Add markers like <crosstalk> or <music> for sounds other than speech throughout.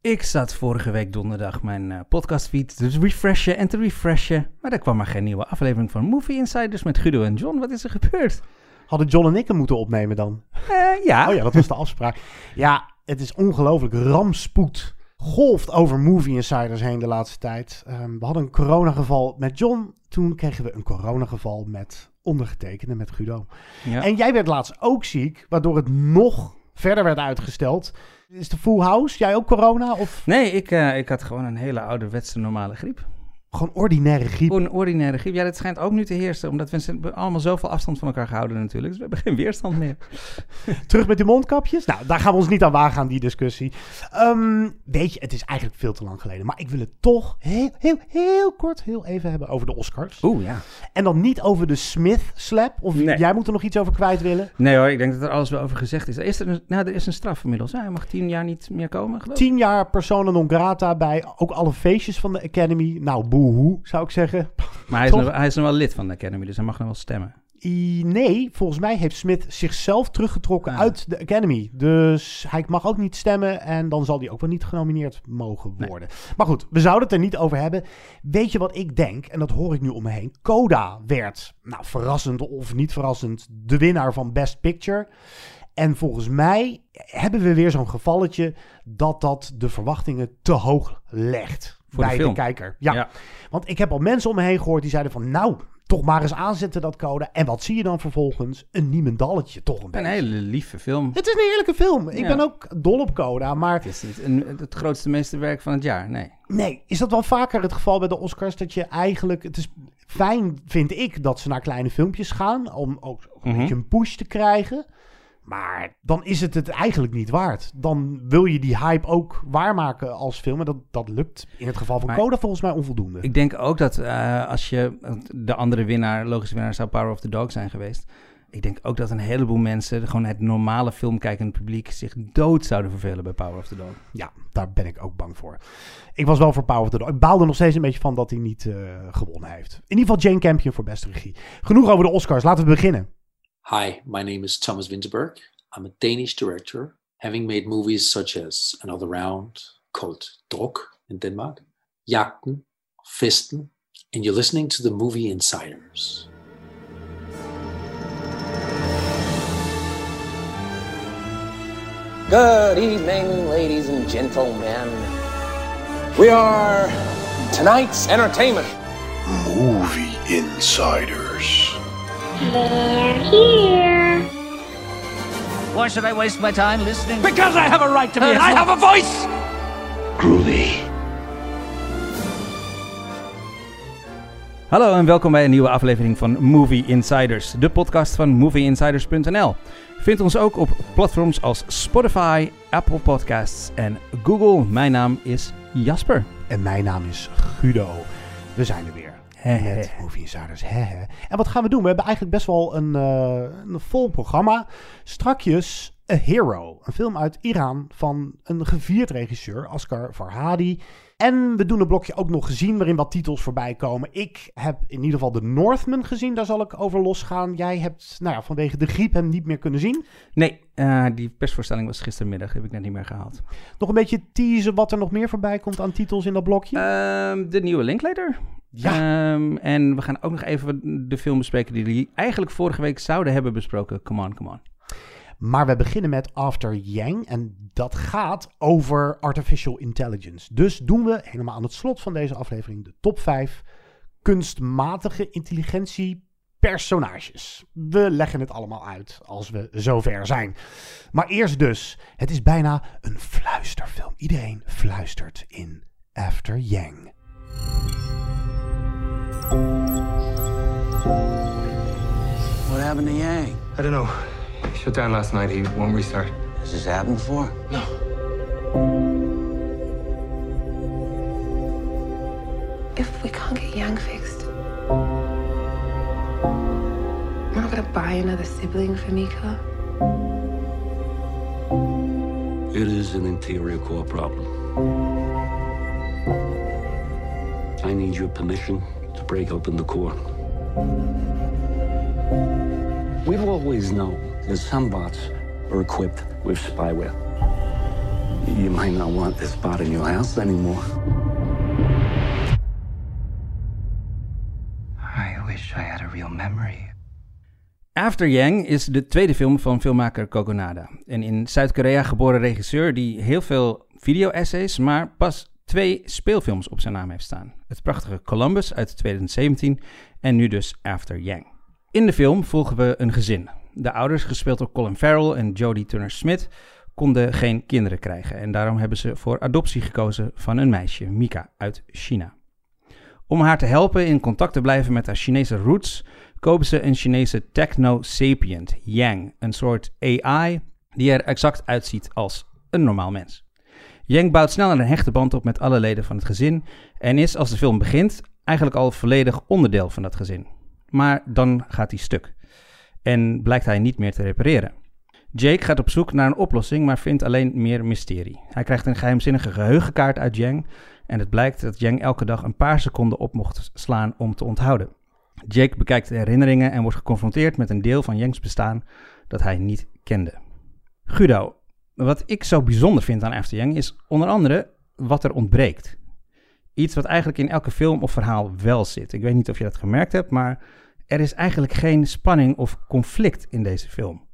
Ik zat vorige week donderdag mijn eh, podcastfeed te refreshen en te refreshen. Maar er kwam maar geen nieuwe aflevering van Movie Insiders met Guido en John. Wat is er gebeurd? Hadden John en ik hem moeten opnemen dan? Eh, ja. Oh ja, dat was de afspraak. Ja, het is ongelooflijk. Ramspoed golft over Movie Insiders heen de laatste tijd. Ehm, we hadden een coronageval met John. Toen kregen we een coronageval met ondergetekende, met Guido. Ja. En jij werd laatst ook ziek, waardoor het nog verder werd uitgesteld. Is de full house? Jij ook corona? Of Nee, ik, eh, ik had gewoon een hele ouderwetse normale griep. Gewoon ordinaire griep? Een ordinaire griep. Ja, dat schijnt ook nu te heersen. Omdat we allemaal zoveel afstand van elkaar gehouden natuurlijk. Dus we hebben geen weerstand meer. <laughs> Terug met die mondkapjes? Nou, daar gaan we ons niet aan wagen aan die discussie. Ehm, weet je, het is eigenlijk veel te lang geleden. Maar ik wil het toch heel, heel, heel kort heel even hebben over de Oscars. Oeh, ja. En dan niet over de Smith-slap. Of Nee. jij moet er nog iets over kwijt willen. Nee hoor, ik denk dat er alles wel over gezegd is. Er is, er een, nou, er is een straf inmiddels. hè? Hij mag tien jaar niet meer komen, geloof ik. Tien jaar persona non grata bij ook alle feestjes van de Academy. Nou, boehoe, zou ik zeggen. Maar hij is, nog, hij is nog wel lid van de Academy, dus hij mag nog wel stemmen. I- nee, volgens mij heeft Smith zichzelf teruggetrokken Ah. uit de Academy. Dus hij mag ook niet stemmen en dan zal hij ook wel niet genomineerd mogen Nee. worden. Maar goed, we zouden het er niet over hebben. Weet je wat ik denk? En dat hoor ik nu om me heen. Coda werd, nou verrassend of niet verrassend, de winnaar van Best Picture. En volgens mij hebben we weer zo'n gevalletje dat dat de verwachtingen te hoog legt. Voor de bij de, kijker. Ja. Ja. Want ik heb al mensen om me heen gehoord die zeiden van... nou, toch maar eens aanzetten dat code. En wat zie je dan vervolgens? Een niemendalletje, toch een hele lieve film. Het is een heerlijke film. Ik Ja. ben ook dol op Coda. Maar Het is niet een, het grootste meesterwerk van het jaar, nee. nee, is dat wel vaker het geval bij de Oscars... dat je eigenlijk... Het is fijn, vind ik, dat ze naar kleine filmpjes gaan... om ook een Mhm. beetje een push te krijgen... Maar dan is het het eigenlijk niet waard. Dan wil je die hype ook waarmaken als film. En dat, dat lukt in het geval van Maar- Coda volgens mij onvoldoende. Ik denk ook dat eh, als je... De andere winnaar, logische winnaar, zou Power of the Dog zijn geweest. Ik denk ook dat een heleboel mensen, gewoon het normale filmkijkende publiek... zich dood zouden vervelen bij Power of the Dog. Ja, daar ben ik ook bang voor. Ik was wel voor Power of the Dog. Ik baalde nog steeds een beetje van dat hij niet eh, gewonnen heeft. In ieder geval Jane Campion voor beste regie. Genoeg over de Oscars. Laten we beginnen. Hi, my name is Thomas Winterberg. I'm a Danish director, having made movies such as Another Round, called Druk in Denmark, Jagten, Festen, and you're listening to the Movie Insiders. Good evening, ladies and gentlemen. We are tonight's entertainment. Movie Insiders. Why should I waste my time listening? Because I have a right to be. I have a voice. Groovy. Hallo en welkom bij een nieuwe aflevering van Movie Insiders, de podcast van movieinsiders.nl. Vind ons ook op platforms als Spotify, Apple Podcasts en Google. Mijn naam is Jasper. En mijn naam is Guido. We zijn er weer. Met Movie Insiders. Hehe. En wat gaan we doen? We hebben eigenlijk best wel een, eh, een vol programma. Strakjes A Hero. Een film uit Iran van een gevierd regisseur, Asghar Farhadi. En we doen een blokje ook nog gezien waarin wat titels voorbij komen. Ik heb in ieder geval The Northman gezien. Daar zal ik over losgaan. Jij hebt nou ja, vanwege de griep hem niet meer kunnen zien. Nee, eh, die persvoorstelling was gistermiddag, heb ik net niet meer gehaald. Nog een beetje teasen wat er nog meer voorbij komt aan titels in dat blokje. Ehm, de nieuwe Linklater. Ja. Ehm, en we gaan ook nog even de film bespreken die jullie eigenlijk vorige week zouden hebben besproken. Come on, come on. Maar we beginnen met After Yang. En dat gaat over artificial intelligence. Dus doen we helemaal aan het slot van deze aflevering de top 5 kunstmatige intelligentie personages. We leggen het allemaal uit als we zover zijn. Maar eerst dus, het is bijna een fluisterfilm. Iedereen fluistert in After Yang. What happened to Yang? I don't know. He shut down last night. He won't restart. Has this happened before? No. If we can't get Yang fixed, we're not gonna buy another sibling for Mika? It is an interior core problem. I need your permission to break open the core. We've always known that some bots are equipped with spyware. You might not want this bot in your house anymore. I wish I had a real memory. After Yang is de tweede film van filmmaker Kogonada. Een in Zuid-Korea geboren regisseur die heel veel video-essays, maar pas twee speelfilms op zijn naam heeft staan. Het prachtige Columbus uit 2017 en nu dus After Yang. In de film volgen we een gezin. De ouders, gespeeld door Colin Farrell en Jodie Turner-Smith, konden geen kinderen krijgen en daarom hebben ze voor adoptie gekozen van een meisje, Mika, uit China. Om haar te helpen in contact te blijven met haar Chinese roots, kopen ze een Chinese techno-sapient, Yang, een soort AI die er exact uitziet als een normaal mens. Yang bouwt snel een hechte band op met alle leden van het gezin en is, als de film begint, eigenlijk al volledig onderdeel van dat gezin. Maar dan gaat hij stuk en blijkt hij niet meer te repareren. Jake gaat op zoek naar een oplossing, maar vindt alleen meer mysterie. Hij krijgt een geheimzinnige geheugenkaart uit Yang en het blijkt dat Yang elke dag een paar seconden op mocht slaan om te onthouden. Jake bekijkt de herinneringen en wordt geconfronteerd met een deel van Yangs bestaan dat hij niet kende. Guido, wat ik zo bijzonder vind aan After Yang is onder andere wat er ontbreekt. Iets wat eigenlijk in elke film of verhaal wel zit. Ik weet niet of je dat gemerkt hebt, maar er is eigenlijk geen spanning of conflict in deze film.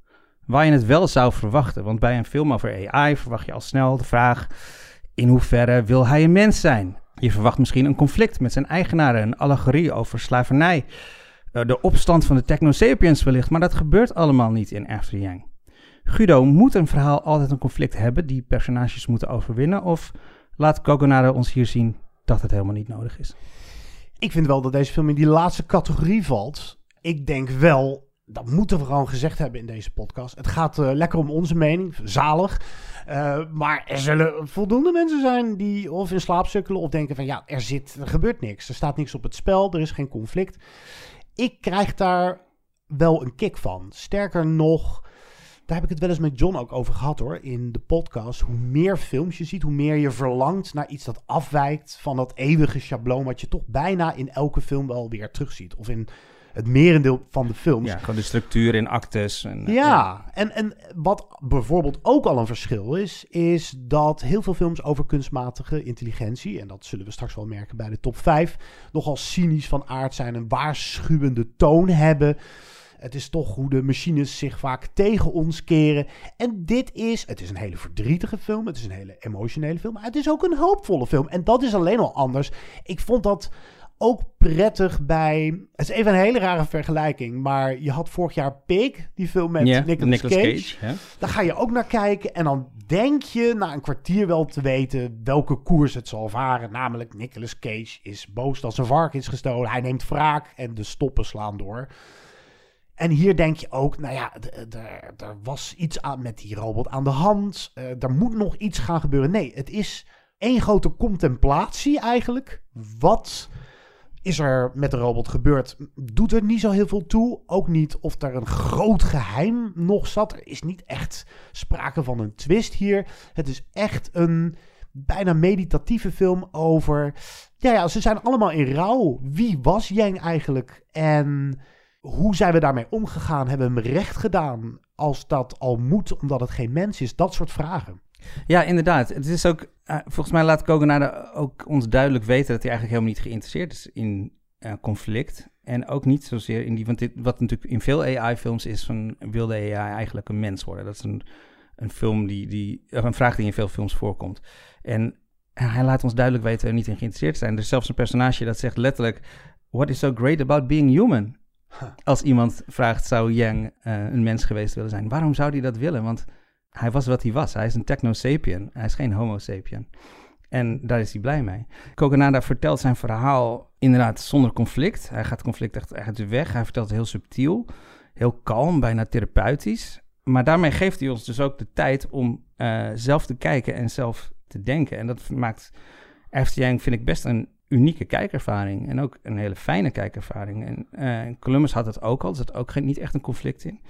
Waar je het wel zou verwachten, want bij een film over AI verwacht je al snel de vraag: in hoeverre wil hij een mens zijn? Je verwacht misschien een conflict met zijn eigenaren, een allegorie over slavernij, eh, de opstand van de technosapiens wellicht, maar dat gebeurt allemaal niet in After Yang. Guido, moet een verhaal altijd een conflict hebben die personages moeten overwinnen? Of laat Kogonada ons hier zien dat het helemaal niet nodig is? Ik vind wel dat deze film in die laatste categorie valt. Ik denk wel, dat moeten we gewoon gezegd hebben in deze podcast. Het gaat uh, lekker om onze mening, zalig. Uh, maar er zullen voldoende mensen zijn die of in slaap sukkelen of denken van ja, er zit, er gebeurt niks. Er staat niks op het spel, er is geen conflict. Ik krijg daar wel een kick van. Sterker nog, daar heb ik het wel eens met John ook over gehad hoor, in de podcast. Hoe meer films je ziet, hoe meer je verlangt naar iets dat afwijkt van dat eeuwige schabloon wat je toch bijna in elke film wel weer terugziet. Of in het merendeel van de films. Ja, gewoon de structuur in actes. En, ja, ja, En, en wat bijvoorbeeld ook al een verschil is, is dat heel veel films over kunstmatige intelligentie, en dat zullen we straks wel merken bij de top 5, nogal cynisch van aard zijn, een waarschuwende toon hebben. Het is toch hoe de machines zich vaak tegen ons keren. En dit is, het is een hele verdrietige film. Het is een hele emotionele film. Maar het is ook een hoopvolle film. En dat is alleen al anders. Ik vond dat ook prettig bij. Het is even een hele rare vergelijking. Maar je had vorig jaar Pig, die film met Ja, Nicolas, Nicolas Cage. Cage. Daar ga je ook naar kijken. En dan denk je na een kwartier wel te weten welke koers het zal varen. Namelijk, Nicolas Cage is boos dat zijn vark is gestolen. Hij neemt wraak en de stoppen slaan door. En hier denk je ook, nou ja, er was iets aan met die robot aan de hand. Eh, er moet nog iets gaan gebeuren. Nee, het is één grote contemplatie eigenlijk. Wat is er met de robot gebeurd? Doet er niet zo heel veel toe. Ook niet of er een groot geheim nog zat. Er is niet echt sprake van een twist hier. Het is echt een bijna meditatieve film over... Ja, ja, ze zijn allemaal in rouw. Wie was Yang eigenlijk? En hoe zijn we daarmee omgegaan? Hebben we hem recht gedaan als dat al moet, omdat het geen mens is? Dat soort vragen. Ja, inderdaad. Het is ook, eh, volgens mij laat Kogonada ook ons duidelijk weten dat hij eigenlijk helemaal niet geïnteresseerd is in eh, conflict. En ook niet zozeer in die, want wat natuurlijk in veel AI-films is, van wilde AI eigenlijk een mens worden? Dat is een, een film die, die, een vraag die in veel films voorkomt. En hij laat ons duidelijk weten er niet in geïnteresseerd te zijn. Er is zelfs een personage dat zegt letterlijk, what is so great about being human? <laughs> Als iemand vraagt, zou Yang eh, een mens geweest willen zijn? Waarom zou hij dat willen? Want hij was wat hij was. Hij is een techno-sapien. Hij is geen homo sapien. En daar is hij blij mee. Kokonada vertelt zijn verhaal inderdaad zonder conflict. Hij gaat conflict echt de weg. Hij vertelt het heel subtiel, heel kalm, bijna therapeutisch. Maar daarmee geeft hij ons dus ook de tijd om eh, zelf te kijken en zelf te denken. En dat maakt After Yang, vind ik, best een unieke kijkervaring en ook een hele fijne kijkervaring. En eh, Columbus had het ook al, er zat ook geen, niet echt een conflict in.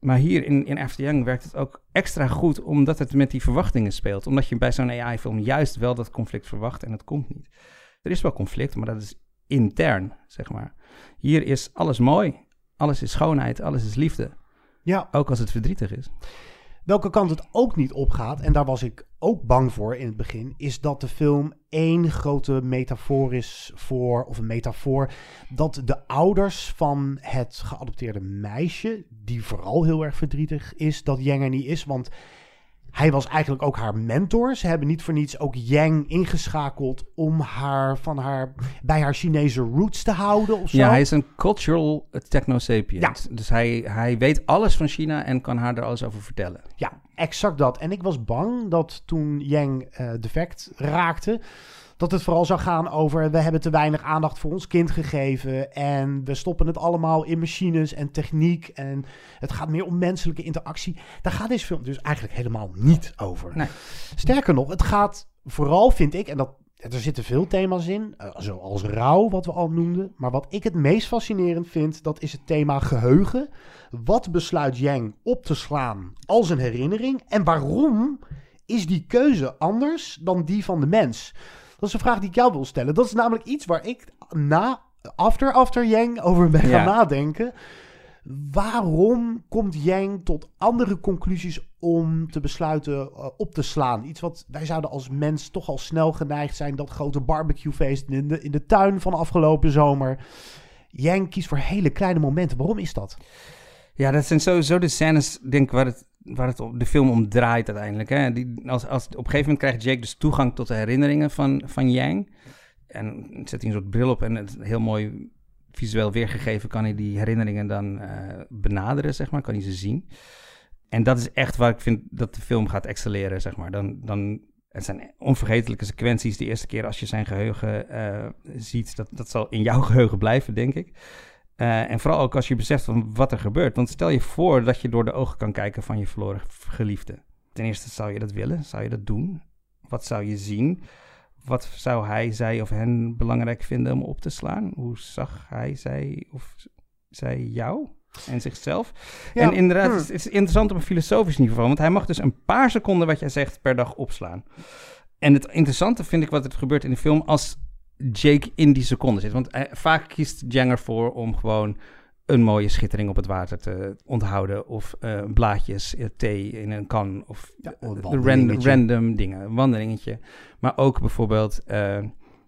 Maar hier in, in After Young werkt het ook extra goed omdat het met die verwachtingen speelt. Omdat je bij zo'n AI-film juist wel dat conflict verwacht en het komt niet. Er is wel conflict, maar dat is intern, zeg maar. Hier is alles mooi, alles is schoonheid, alles is liefde. Ja. Ook als het verdrietig is. Welke kant het ook niet opgaat, en daar was ik ook bang voor in het begin, is dat de film één grote metafoor is voor, of een metafoor, dat de ouders van het geadopteerde meisje, die vooral heel erg verdrietig is dat Yang er niet is, want hij was eigenlijk ook haar mentor. Ze hebben niet voor niets ook Yang ingeschakeld om haar van haar bij haar Chinese roots te houden of zo. Ja, hij is een cultural technosapient. Dus hij, hij weet alles van China en kan haar er alles over vertellen. Ja, exact dat. En ik was bang dat toen Yang uh, defect raakte, dat het vooral zou gaan over we hebben te weinig aandacht voor ons kind gegeven en we stoppen het allemaal in machines en techniek en het gaat meer om menselijke interactie. Daar gaat deze film dus eigenlijk helemaal niet over. Nee. Sterker nog, het gaat vooral, vind ik, en dat, er zitten veel thema's in, uh, zoals rouw, wat we al noemden. Maar wat ik het meest fascinerend vind, dat is het thema geheugen. Wat besluit Yang op te slaan als een herinnering en waarom is die keuze anders dan die van de mens? Dat is een vraag die ik jou wil stellen. Dat is namelijk iets waar ik na, after, after Yang over ben gaan Ja. nadenken. Waarom komt Yang tot andere conclusies om te besluiten uh, op te slaan? Iets wat wij zouden als mens toch al snel geneigd zijn. Dat grote barbecuefeest in de, in de tuin van afgelopen zomer. Yang kiest voor hele kleine momenten. Waarom is dat? Ja, dat zijn sowieso de scènes, denk ik, waar het, waar het op de film om draait uiteindelijk. Hè? Die, als, als, op een gegeven moment krijgt Jake dus toegang tot de herinneringen van, van Yang. En zet hij een soort bril op en het heel mooi visueel weergegeven kan hij die herinneringen dan uh, benaderen, zeg maar. Kan hij ze zien. En dat is echt waar ik vind dat de film gaat excelleren, zeg maar. Dan, dan, het zijn onvergetelijke sequenties. De eerste keer als je zijn geheugen uh, ziet, dat, dat zal in jouw <laughs> geheugen blijven, denk ik. Uh, en vooral ook als je beseft van wat er gebeurt. Want stel je voor dat je door de ogen kan kijken van je verloren geliefde. Ten eerste, zou je dat willen? Zou je dat doen? Wat zou je zien? Wat zou hij, zij of hen belangrijk vinden om op te slaan? Hoe zag hij, zij of zij jou en zichzelf? Ja. En inderdaad, hmm. het is interessant op een filosofisch niveau. Want hij mag dus een paar seconden wat jij zegt per dag opslaan. En het interessante vind ik wat er gebeurt in de film als Jake in die seconde zit. Want hij, vaak kiest Jang ervoor om gewoon een mooie schittering op het water te onthouden. Of uh, blaadjes, uh, thee in een kan. Of ja, uh, random, random dingen, een wandelingetje. Maar ook bijvoorbeeld uh,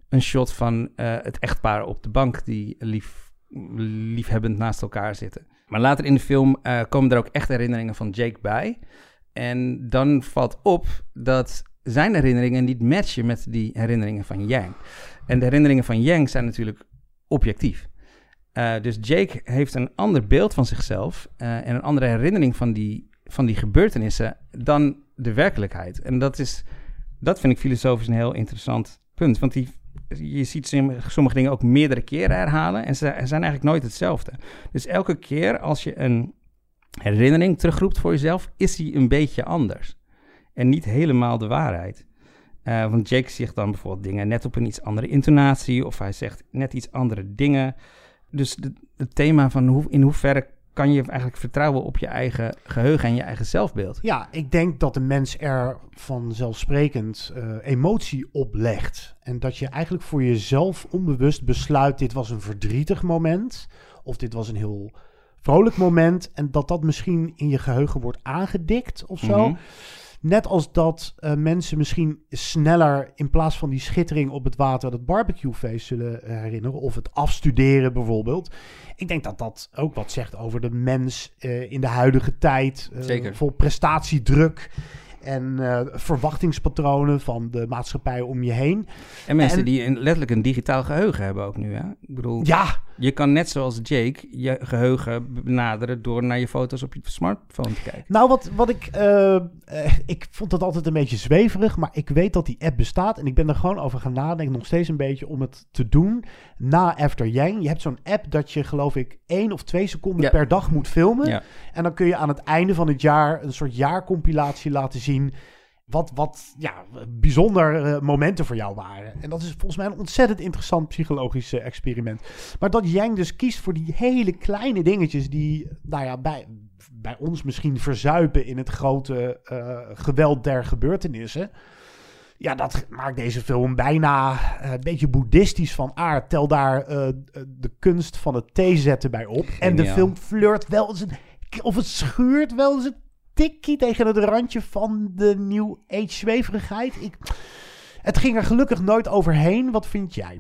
een shot van het echtpaar op de bank die lief, liefhebbend naast elkaar zitten. Maar later in de film komen er ook echt herinneringen van Jake bij. En dan valt op dat zijn herinneringen niet matchen met die herinneringen van Yang. En de herinneringen van Yang zijn natuurlijk objectief. Uh, dus Jake heeft een ander beeld van zichzelf uh, en een andere herinnering van die, van die gebeurtenissen dan de werkelijkheid. En dat, is, dat vind ik filosofisch een heel interessant punt. Want die, je ziet sommige dingen ook meerdere keren herhalen en ze zijn eigenlijk nooit hetzelfde. Dus elke keer als je een herinnering terugroept voor jezelf, is die een beetje anders. En niet helemaal de waarheid. Uh, want Jake zegt dan bijvoorbeeld dingen net op een iets andere intonatie, of hij zegt net iets andere dingen. Dus het thema van hoe, in hoeverre kan je eigenlijk vertrouwen op je eigen geheugen en je eigen zelfbeeld? Ja, ik denk dat de mens er vanzelfsprekend uh, emotie op legt. En dat je eigenlijk voor jezelf onbewust besluit: dit was een verdrietig moment, of dit was een heel vrolijk moment. En dat dat misschien in je geheugen wordt aangedikt of zo. Mm-hmm. Net als dat uh, mensen misschien sneller in plaats van die schittering op het water dat barbecuefeest zullen uh, herinneren. Of het afstuderen bijvoorbeeld. Ik denk dat dat ook wat zegt over de mens uh, in de huidige tijd. Zeker. Vol prestatiedruk en verwachtingspatronen van de maatschappij om je heen. En mensen en, die een, letterlijk een digitaal geheugen hebben ook nu. Hè? Ik bedoel, ja. je kan net zoals Jake je geheugen benaderen door naar je foto's op je smartphone te kijken. Nou, wat, wat ik... Uh, uh, ik vond dat altijd een beetje zweverig, maar ik weet dat die app bestaat. En ik ben er gewoon over gaan nadenken, nog steeds een beetje, om het te doen na After Yang. Je hebt zo'n app dat je, geloof ik, één of twee seconden Ja. per dag moet filmen. Ja. En dan kun je aan het einde van het jaar een soort jaarcompilatie laten zien wat, wat ja, bijzonder eh, momenten voor jou waren. En dat is volgens mij een ontzettend interessant psychologisch eh, experiment. Maar dat Yang dus kiest voor die hele kleine dingetjes die, nou ja, bij, bij ons misschien verzuipen in het grote eh, geweld der gebeurtenissen. Ja, dat maakt deze film bijna een beetje boeddhistisch van aard. Tel daar de kunst van het theezetten bij op. En de film flirt wel eens een, of het schuurt wel eens een tikkie tegen het randje van de New Age zweverigheid. Ik, het ging er gelukkig nooit overheen. Wat vind jij?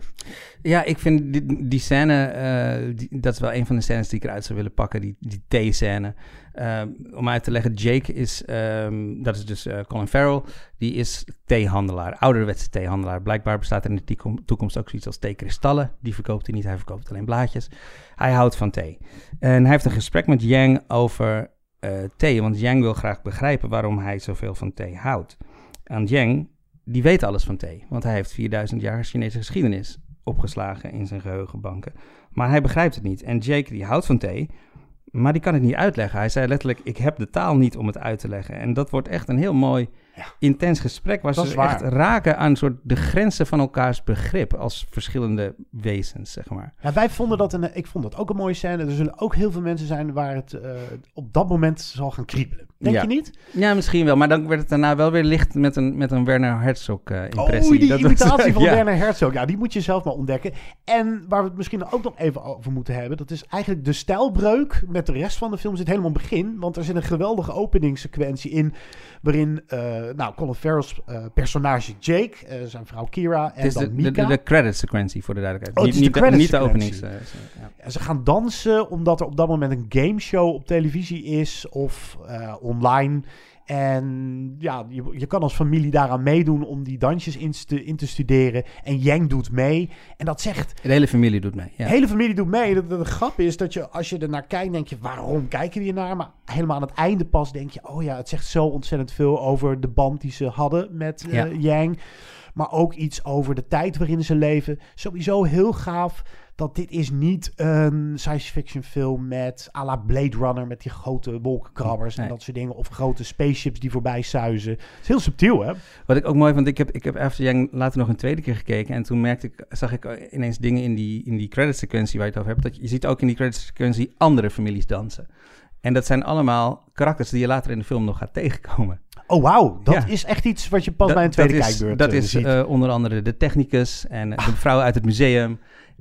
Ja, ik vind die, die scène, eh, dat is wel een van de scènes die ik eruit zou willen pakken, die, die thee-scène. Ehm, om uit te leggen, Jake is, ehm, dat is dus eh, Colin Farrell, die is theehandelaar, ouderwetse theehandelaar. Blijkbaar bestaat er in de toekom- toekomst ook zoiets als theekristallen. Die verkoopt hij niet, hij verkoopt alleen blaadjes. Hij houdt van thee. En hij heeft een gesprek met Yang over eh, thee, want Yang wil graag begrijpen waarom hij zoveel van thee houdt. En Yang, die weet alles van thee, want hij heeft 4000 jaar Chinese geschiedenis opgeslagen in zijn geheugenbanken. Maar hij begrijpt het niet. En Jake, die houdt van thee, maar die kan het niet uitleggen. Hij zei letterlijk, ik heb de taal niet om het uit te leggen. En dat wordt echt een heel mooi, intens gesprek... Dat ze waar. echt raken aan soort de grenzen van elkaars begrip... als verschillende wezens, zeg maar. Ja, wij vonden dat een, ik vond dat ook een mooie scène. Er zullen ook heel veel mensen zijn waar het eh, op dat moment zal gaan kriebelen. Denk Ja. je niet? Ja, misschien wel. Maar dan werd het daarna wel weer licht met een, met een Werner Herzog-impressie. Oh, die imitatie van <laughs> ja. Werner Herzog. Ja, die moet je zelf maar ontdekken. En waar we het misschien ook nog even over moeten hebben... dat is eigenlijk de stijlbreuk met de rest van de film zit helemaal in het begin. Want er zit een geweldige openingssequentie in... waarin eh, nou, Colin Farrell's eh, personage Jake, eh, zijn vrouw Kira en dan de, Mika... de, de credit sequentie, voor de duidelijkheid. Oh, niet, de niet, de openings... ja. En ze gaan dansen omdat er op dat moment een gameshow op televisie is of online. En ja, je, je kan als familie daaraan meedoen om die dansjes in te, in te studeren. En Yang doet mee. En dat zegt, De hele familie doet mee. Ja. de hele familie doet mee. De, de, de grap is dat je, als je er naar kijkt, denk je, waarom kijken die naar? Maar helemaal aan het einde pas denk je, oh ja, het zegt zo ontzettend veel over de band die ze hadden met eh, Ja. Yang. Maar ook iets over de tijd waarin ze leven. Sowieso heel gaaf dat dit is niet een science fiction film met à la Blade Runner met die grote wolkenkrabbers Nee. en dat soort dingen. Of grote spaceships die voorbij suizen. Het is heel subtiel, hè? Wat ik ook mooi vond, ik heb, ik heb After Yang later nog een tweede keer gekeken. En toen merkte ik, zag ik ineens dingen in die, in die credit sequentie waar je het over hebt. Dat je, je ziet ook in die credit sequentie andere families dansen. En dat zijn allemaal karakters die je later in de film nog gaat tegenkomen. Oh, wauw. Dat Ja. is echt iets wat je pas Dat- bij een tweede dat is, kijkbeurt Dat eh, is ziet. eh, onder andere de technicus en de vrouw uit het museum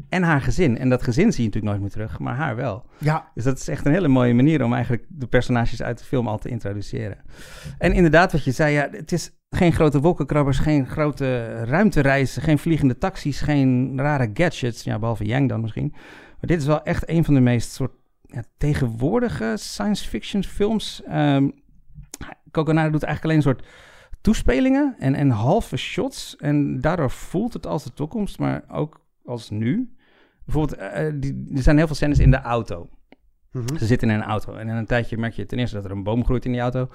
en haar gezin. En dat gezin zie je natuurlijk nooit meer terug, maar haar wel. ja, Dus dat is echt een hele mooie manier om eigenlijk de personages uit de film al te introduceren. En inderdaad, wat je zei, ja, het is geen grote wolkenkrabbers, geen grote ruimtereizen, geen vliegende taxis, geen rare gadgets. Ja, behalve Yang dan misschien. Maar dit is wel echt een van de meest soort ja, tegenwoordige science fiction films. Coconut doet eigenlijk alleen een soort toespelingen en, en halve shots. En daardoor voelt het als de toekomst, maar ook als nu. Bijvoorbeeld, eh, die, er zijn heel veel scènes in de auto. Mhm. Ze zitten in een auto en in een tijdje merk je ten eerste dat er een boom groeit in die auto.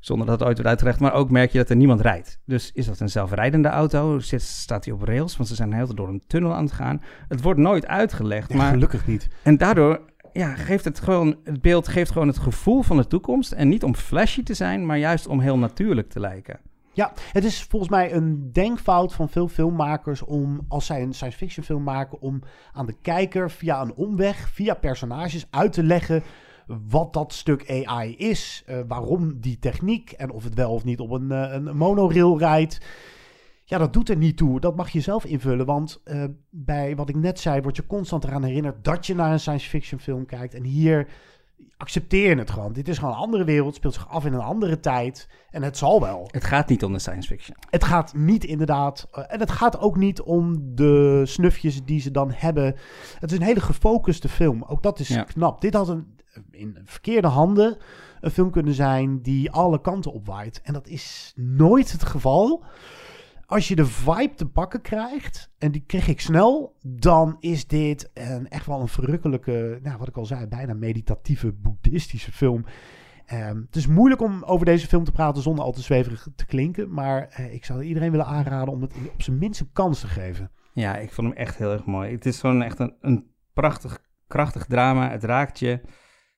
Zonder dat het ooit wordt uitgelegd. Maar ook merk je dat er niemand rijdt. Dus is dat een zelfrijdende auto? Zit, staat hij op rails? Want ze zijn heel door een tunnel aan het gaan. Het wordt nooit uitgelegd. Ja, maar, gelukkig niet. En daardoor ja, geeft het gewoon... Het beeld geeft gewoon het gevoel van de toekomst. En niet om flashy te zijn, maar juist om heel natuurlijk te lijken. Ja, het is volgens mij een denkfout van veel filmmakers om, als zij een science fiction film maken, om aan de kijker via een omweg, via personages uit te leggen wat dat stuk AI is, eh, waarom die techniek en of het wel of niet op een, eh, een monorail rijdt. Ja, dat doet er niet toe. Dat mag je zelf invullen. Want eh, bij wat ik net zei, word je constant eraan herinnerd dat je naar een science fiction film kijkt. En hier accepteer het gewoon. Dit is gewoon een andere wereld, speelt zich af in een andere tijd. En het zal wel. Het gaat niet om de science fiction. Het gaat niet inderdaad. eh, en het gaat ook niet om de snufjes die ze dan hebben. Het is een hele gefocuste film. Ook dat is Ja. knap. Dit had een, in verkeerde handen een film kunnen zijn die alle kanten opwaait. En dat is nooit het geval. Als je de vibe te pakken krijgt, en die kreeg ik snel, dan is dit een, echt wel een verrukkelijke, nou, wat ik al zei, bijna meditatieve, boeddhistische film. Ehm, het is moeilijk om over deze film te praten zonder al te zweverig te klinken. Maar eh, ik zou iedereen willen aanraden om het op zijn minst een kans te geven. Ja, ik vond hem echt heel erg mooi. Het is gewoon echt een, een prachtig, krachtig drama. Het raakt je.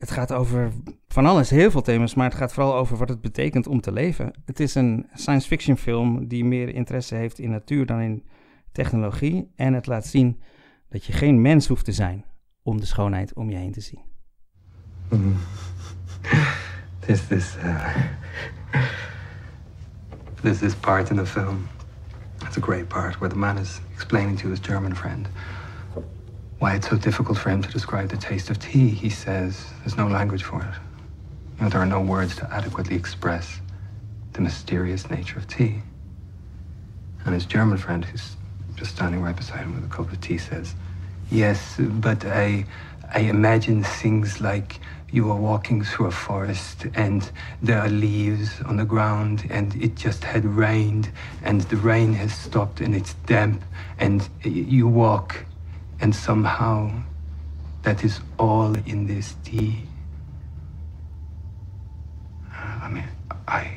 Het gaat over van alles, heel veel thema's, maar het gaat vooral over wat het betekent om te leven. Het is een science fiction film die meer interesse heeft in natuur dan in technologie. En het laat zien dat je geen mens hoeft te zijn om de schoonheid om je heen te zien. Mm. This, uh, there's this part in the film. It's a great part where the man is explaining to his German friend why it's so difficult for him to describe the taste of tea. He says there's no language for it. You know, there are no words to adequately express the mysterious nature of tea. And his German friend, who's just standing right beside him with a cup of tea, says, Yes, but I, I imagine things like you are walking through a forest and there are leaves on the ground and it just had rained and the rain has stopped and it's damp and you walk and somehow that is all in this tea. I mean, I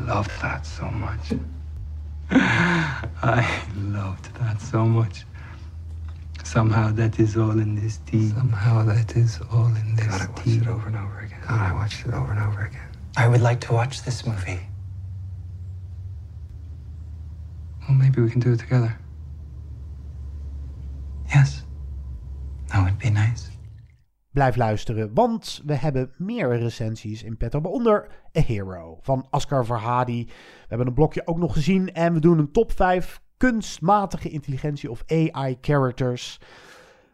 loved that so much. <laughs> I loved that so much. Somehow that is all in this tea. Somehow that is all in this God, I watched tea. it over and over again. God, I watched it over and over again. I would like to watch this movie. Well, maybe we can do it together. Yes. That would be nice. Blijf luisteren, want we hebben meer recensies in petto. Waaronder A Hero van Asghar Verhadi. We hebben een blokje ook nog gezien. En we doen een top 5 kunstmatige intelligentie of AI characters.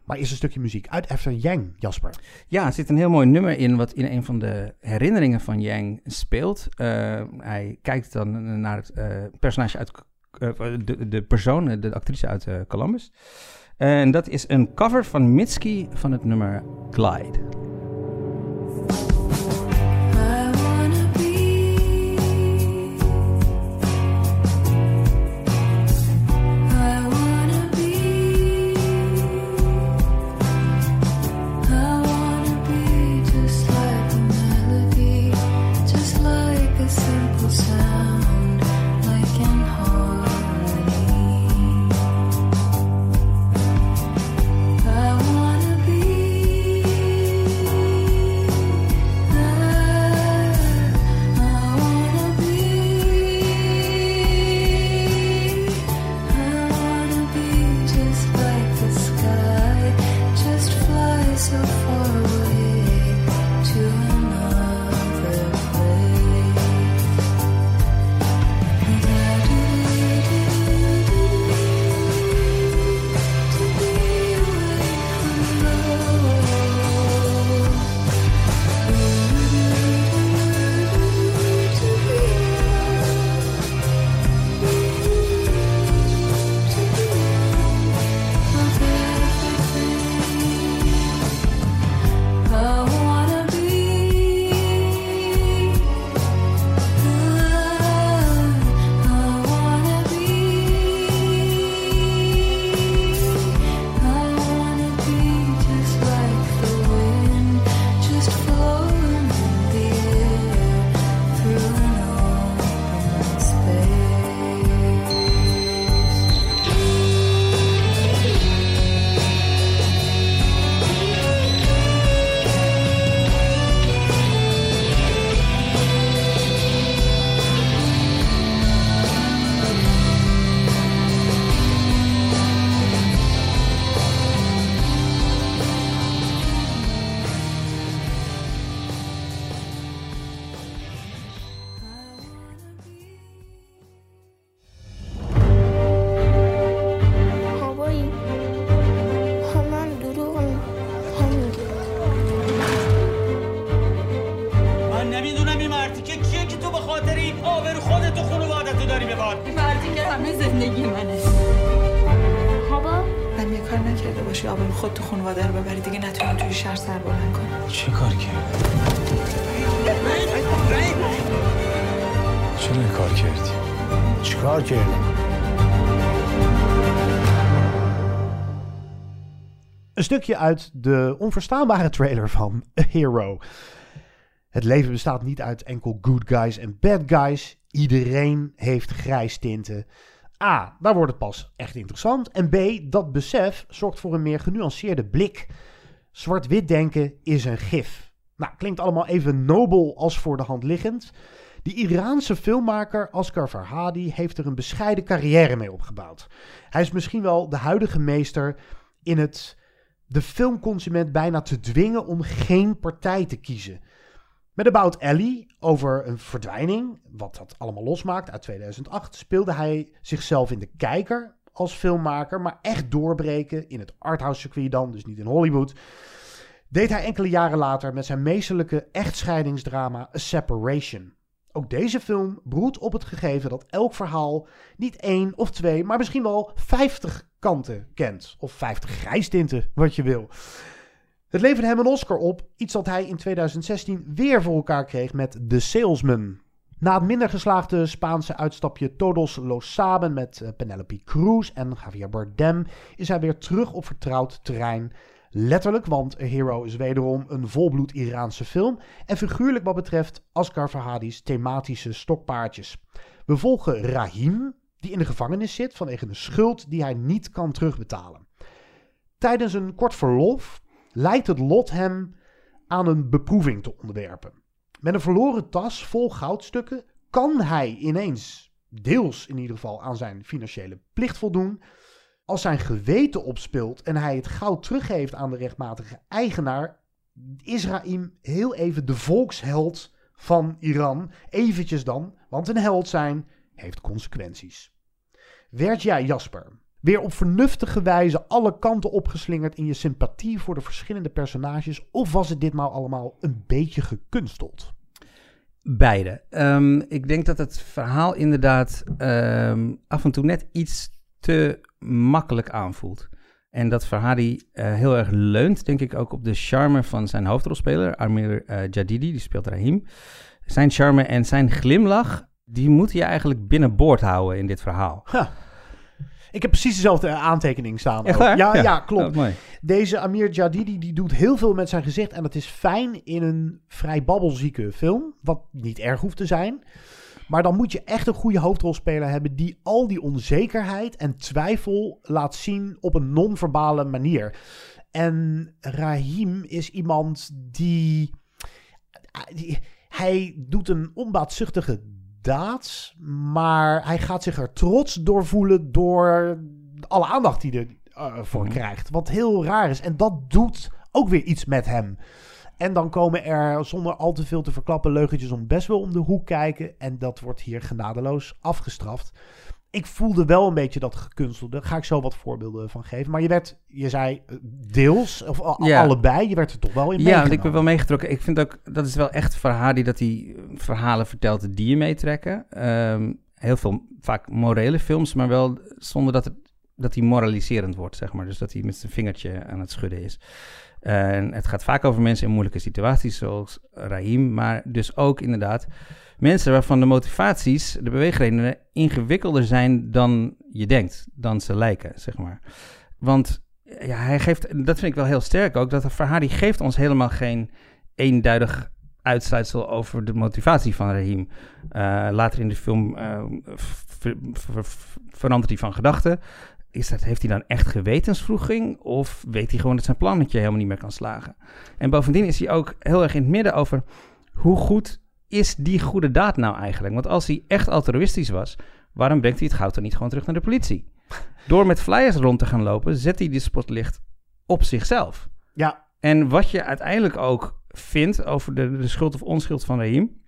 Maar eerst een stukje muziek uit After Yang, Jasper. Ja, er zit een heel mooi nummer in wat in een van de herinneringen van Yang speelt. Uh, hij kijkt dan naar het uh, personage uit... Uh, de, de persoon, de actrice uit Columbus. En dat is een cover van Mitski van het nummer Glide. Stukje uit de onverstaanbare trailer van A <laughs> Hero. Het leven bestaat niet uit enkel good guys en bad guys. Iedereen heeft grijs tinten. A, daar wordt het pas echt interessant. En B, dat besef zorgt voor een meer genuanceerde blik. Zwart-wit denken is een gif. Nou, klinkt allemaal even nobel als voor de hand liggend. De Iraanse filmmaker Asghar Farhadi heeft er een bescheiden carrière mee opgebouwd. Hij is misschien wel de huidige meester in het de filmconsument bijna te dwingen om geen partij te kiezen. Met About Ellie over een verdwijning, wat dat allemaal losmaakt uit 2008, speelde hij zichzelf in de kijker als filmmaker, maar echt doorbreken in het arthouse circuit dan, dus niet in Hollywood. Deed hij enkele jaren later met zijn meesterlijke echtscheidingsdrama A Separation. Ook deze film broedt op het gegeven dat elk verhaal niet één of twee, maar misschien wel 50 kanten kent. Of 50 grijstinten, wat je wil. Het leverde hem een Oscar op, iets dat hij in 2016 weer voor elkaar kreeg met The Salesman. Na het minder geslaagde Spaanse uitstapje Todos Los Saben met eh, Penelope Cruz en Javier Bardem is hij weer terug op vertrouwd terrein. Letterlijk, want A Hero is wederom een volbloed Iraanse film. En figuurlijk wat betreft Asghar Farhadi's thematische stokpaardjes. We volgen Rahim, die in de gevangenis zit vanwege een schuld die hij niet kan terugbetalen. Tijdens een kort verlof lijkt het lot hem aan een beproeving te onderwerpen. Met een verloren tas vol goudstukken kan hij ineens, deels in ieder geval, aan zijn financiële plicht voldoen. Als zijn geweten opspeelt en hij het goud teruggeeft aan de rechtmatige eigenaar, is Raim heel even de volksheld van Iran. Eventjes dan, want een held zijn heeft consequenties. Werd jij, Jasper, weer op vernuftige wijze alle kanten opgeslingerd in je sympathie voor de verschillende personages, of was het ditmaal allemaal een beetje gekunsteld? Beide. Ehm, ik denk dat het verhaal inderdaad ehm, af en toe net iets te makkelijk aanvoelt. En dat Farhadi uh, heel erg leunt, denk ik, ook op de charme van zijn hoofdrolspeler, Amir uh, Jadidi, die speelt Rahim. Zijn charme en zijn glimlach, die moet je eigenlijk binnenboord houden in dit verhaal. Huh. Ik heb precies dezelfde aantekening staan. Echt waar? Ja, ja, ja, klopt. Oh, mooi. Deze Amir Jadidi die doet heel veel met zijn gezicht. En dat is fijn in een vrij babbelzieke film. Wat niet erg hoeft te zijn. Maar dan moet je echt een goede hoofdrolspeler hebben die al die onzekerheid en twijfel laat zien op een non-verbale manier. En Rahim is iemand die, die hij doet een onbaatzuchtige daad, maar hij gaat zich er trots door voelen door alle aandacht die hij ervoor uh, krijgt. Wat heel raar is. En dat doet ook weer iets met hem. En dan komen er, zonder al te veel te verklappen, leugentjes om best wel om de hoek kijken. En dat wordt hier genadeloos afgestraft. Ik voelde wel een beetje dat gekunstelde. Ga ik zo wat voorbeelden van geven. Maar je werd, je zei deels, of Ja. allebei, je werd er toch wel in Ja, ik ben wel meegetrokken. Ik vind ook, dat is wel echt Farhadi dat hij verhalen vertelt die je meetrekken. Ehm, heel veel, vaak morele films, maar wel zonder dat, het, dat hij moraliserend wordt, zeg maar. Dus dat hij met zijn vingertje aan het schudden is. En het gaat vaak over mensen in moeilijke situaties, zoals Rahim, maar dus ook inderdaad mensen waarvan de motivaties, de beweegredenen, ingewikkelder zijn dan je denkt, dan ze lijken, zeg maar. Want ja, hij geeft, dat vind ik wel heel sterk ook, dat Farhadi geeft ons helemaal geen eenduidig uitsluitsel over de motivatie van Rahim. Uh, later in de film ver, verandert hij van gedachten. Is dat, heeft hij dan echt gewetensvroeging? Of weet hij gewoon dat zijn plannetje helemaal niet meer kan slagen? En bovendien is hij ook heel erg in het midden over hoe goed is die goede daad nou eigenlijk? Want als hij echt altruïstisch was, waarom brengt hij het goud dan niet gewoon terug naar de politie? Door met flyers rond te gaan lopen, zet hij dit spotlicht op zichzelf. Ja. En wat je uiteindelijk ook vindt over de, de schuld of onschuld van Rahim.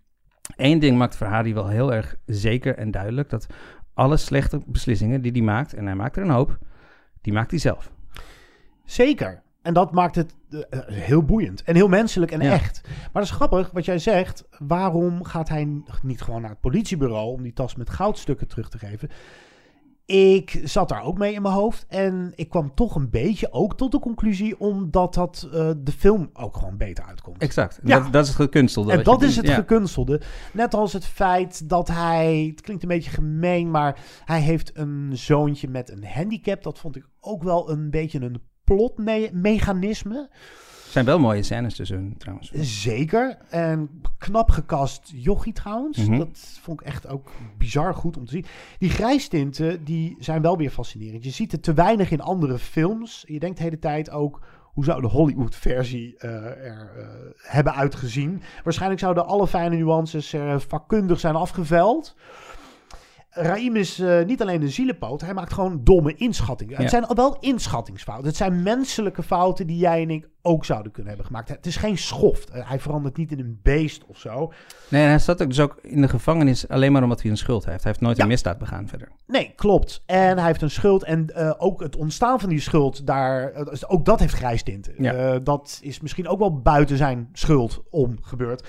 Eén ding maakt Verhadi wel heel erg zeker en duidelijk: dat alle slechte beslissingen die hij maakt, en hij maakt er een hoop, die maakt hij zelf. Zeker. En dat maakt het uh, heel boeiend en heel menselijk en Ja. echt. Maar dat is grappig wat jij zegt. Waarom gaat hij niet gewoon naar het politiebureau om die tas met goudstukken terug te geven? Ik zat daar ook mee in mijn hoofd. En ik kwam toch een beetje ook tot de conclusie. Omdat dat uh, de film ook gewoon beter uitkomt. Exact. Ja. Dat, dat is het gekunstelde. En dat is het Ja. gekunstelde. Net als het feit dat hij. Het klinkt een beetje gemeen. Maar hij heeft een zoontje met een handicap. Dat vond ik ook wel een beetje een plotmechanisme. Er zijn wel mooie scènes tussen hun trouwens. Zeker. En knap gekast jochie trouwens. Mhm. Dat vond ik echt ook bizar goed om te zien. Die grijstinten, die zijn wel weer fascinerend. Je ziet het te weinig in andere films. Je denkt de hele tijd ook... hoe zou de Hollywood-versie uh, er uh, hebben uitgezien? Waarschijnlijk zouden alle fijne nuances er vakkundig zijn afgeveld. Raim is uh, niet alleen een zielenpoot, hij maakt gewoon domme inschattingen. Ja. Het zijn wel inschattingsfouten. Het zijn menselijke fouten die jij en ik ook zouden kunnen hebben gemaakt. Het is geen schoft. Hij verandert niet in een beest of zo. Nee, hij zat ook dus ook in de gevangenis alleen maar omdat hij een schuld heeft. Hij heeft nooit ja. een misdaad begaan verder. Nee, klopt. En hij heeft een schuld. En uh, ook het ontstaan van die schuld, daar, uh, ook dat heeft grijstinten. Ja. dat is misschien ook wel buiten zijn schuld om gebeurd.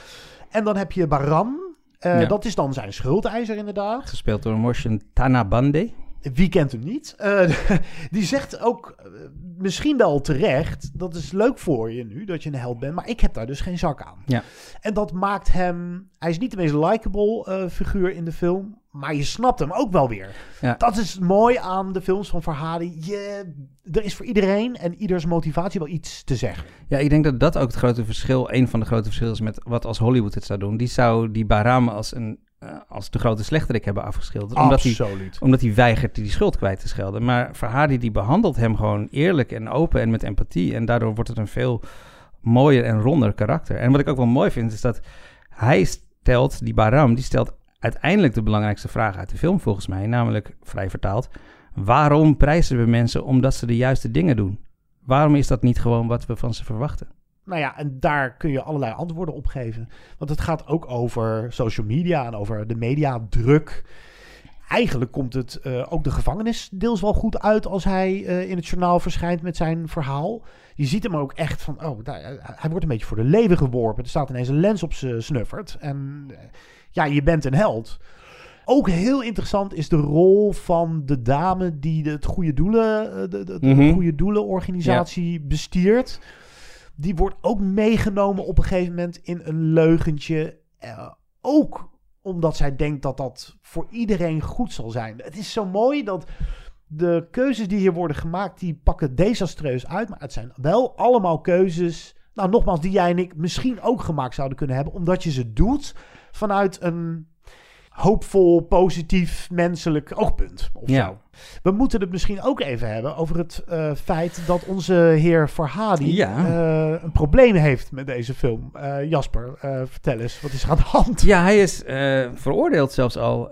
En dan heb je Baran, uh, ja. Dat is dan zijn schuldeiser inderdaad. Gespeeld door Morshan Tanabande. Wie kent hem niet? Uh, <laughs> die zegt ook uh, misschien wel terecht, dat is leuk voor je nu, dat je een held bent, maar ik heb daar dus geen zak aan. Ja. En dat maakt hem, hij is niet de meest likable figuur in de film, maar je snapt hem ook wel weer. Ja. Dat is mooi aan de films van Farhadi. Je, er is voor iedereen en ieders motivatie wel iets te zeggen. Ja, ik denk dat dat ook het grote verschil, een van de grote verschillen is met wat als Hollywood het zou doen. Die zou die Baram als een uh, als de grote slechterik hebben afgeschilderd. Omdat Absoluut. Hij, omdat hij weigert die schuld kwijt te schelden. Maar Farhadi die behandelt hem gewoon eerlijk en open en met empathie. En daardoor wordt het een veel mooier en ronder karakter. En wat ik ook wel mooi vind is dat hij stelt, die Baram, die stelt uiteindelijk de belangrijkste vraag uit de film volgens mij. Namelijk, vrij vertaald, waarom prijzen we mensen omdat ze de juiste dingen doen? Waarom is dat niet gewoon wat we van ze verwachten? Nou ja, en daar kun je allerlei antwoorden op geven. Want het gaat ook over social media en over de mediadruk. Eigenlijk komt het uh, ook de gevangenis deels wel goed uit als hij uh, in het journaal verschijnt met zijn verhaal. Je ziet hem ook echt van, oh, daar, hij wordt een beetje voor de leven geworpen. Er staat ineens een lens op zijn snuffert. En uh, ja, je bent een held. Ook heel interessant is de rol van de dame die de, het goede doelen, de, de, de mm -hmm. goede doelenorganisatie ja. bestiert die wordt ook meegenomen op een gegeven moment in een leugentje. Uh, ook omdat zij denkt dat dat voor iedereen goed zal zijn. Het is zo mooi dat de keuzes die hier worden gemaakt, die pakken desastreus uit. Maar het zijn wel allemaal keuzes, nou nogmaals, die jij en ik misschien ook gemaakt zouden kunnen hebben. Omdat je ze doet vanuit een hoopvol, positief, menselijk oogpunt. Of ja. zo. We moeten het misschien ook even hebben over het uh, feit dat onze heer Farhadi ja. uh, een probleem heeft met deze film. Uh, Jasper, vertel eens, wat is er aan de hand? Ja, hij is veroordeeld zelfs al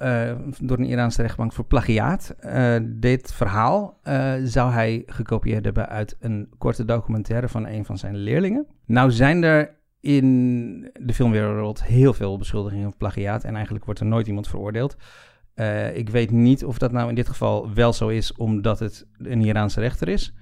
door een Iraanse rechtbank voor plagiaat. dit verhaal zou hij gekopieerd hebben uit een korte documentaire van een van zijn leerlingen. Nou zijn er in de filmwereld heel veel beschuldigingen van plagiaat. En eigenlijk wordt er nooit iemand veroordeeld. Uh, ik weet niet of dat nou in dit geval wel zo is omdat het een Iraanse rechter is.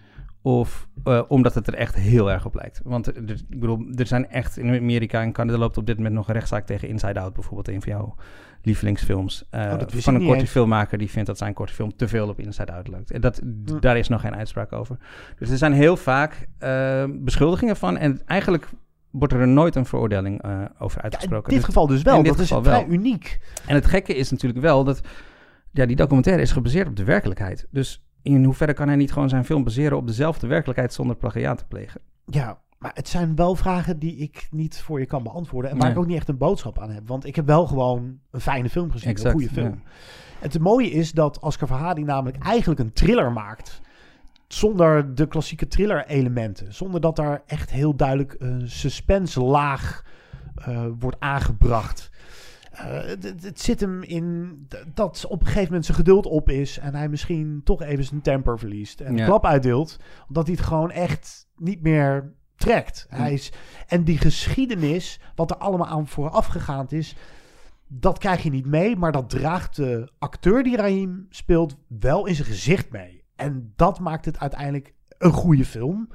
Of uh, omdat het er echt heel erg op lijkt. Want er, ik bedoel, er zijn echt in Amerika en Canada loopt op dit moment nog een rechtszaak tegen Inside Out, bijvoorbeeld een van jouw lievelingsfilms. Uh, oh, van een korte eens. filmmaker die vindt dat zijn korte film te veel op Inside Out lijkt. En dat, daar is nog geen uitspraak over. Dus er zijn heel vaak uh, beschuldigingen van. En eigenlijk wordt er nooit een veroordeling uh, over uitgesproken. in dit geval dus wel. in dit dat geval is vrij wel. uniek. En het gekke is natuurlijk wel dat ja, die documentaire is gebaseerd op de werkelijkheid. Dus in hoeverre kan hij niet gewoon zijn film baseren op dezelfde werkelijkheid zonder plagiaat te plegen? Ja, maar het zijn wel vragen die ik niet voor je kan beantwoorden. En waar Nee. ik ook niet echt een boodschap aan heb. Want ik heb wel gewoon een fijne film gezien. Exact, een goede film. ja. Het mooie is dat Oscar Verhadi namelijk eigenlijk een thriller maakt. Zonder de klassieke thriller elementen. Zonder dat daar echt heel duidelijk een suspense laag uh, wordt aangebracht. Uh, het, zit hem in dat op een gegeven moment zijn geduld op is. En hij misschien toch even zijn temper verliest. En Ja. een klap uitdeelt. Omdat hij het gewoon echt niet meer trekt. Hm. Hij is, en die geschiedenis, wat er allemaal aan vooraf gegaan is. Dat krijg je niet mee. Maar dat draagt de acteur die Raheem speelt wel in zijn gezicht mee. En dat maakt het uiteindelijk een goede film.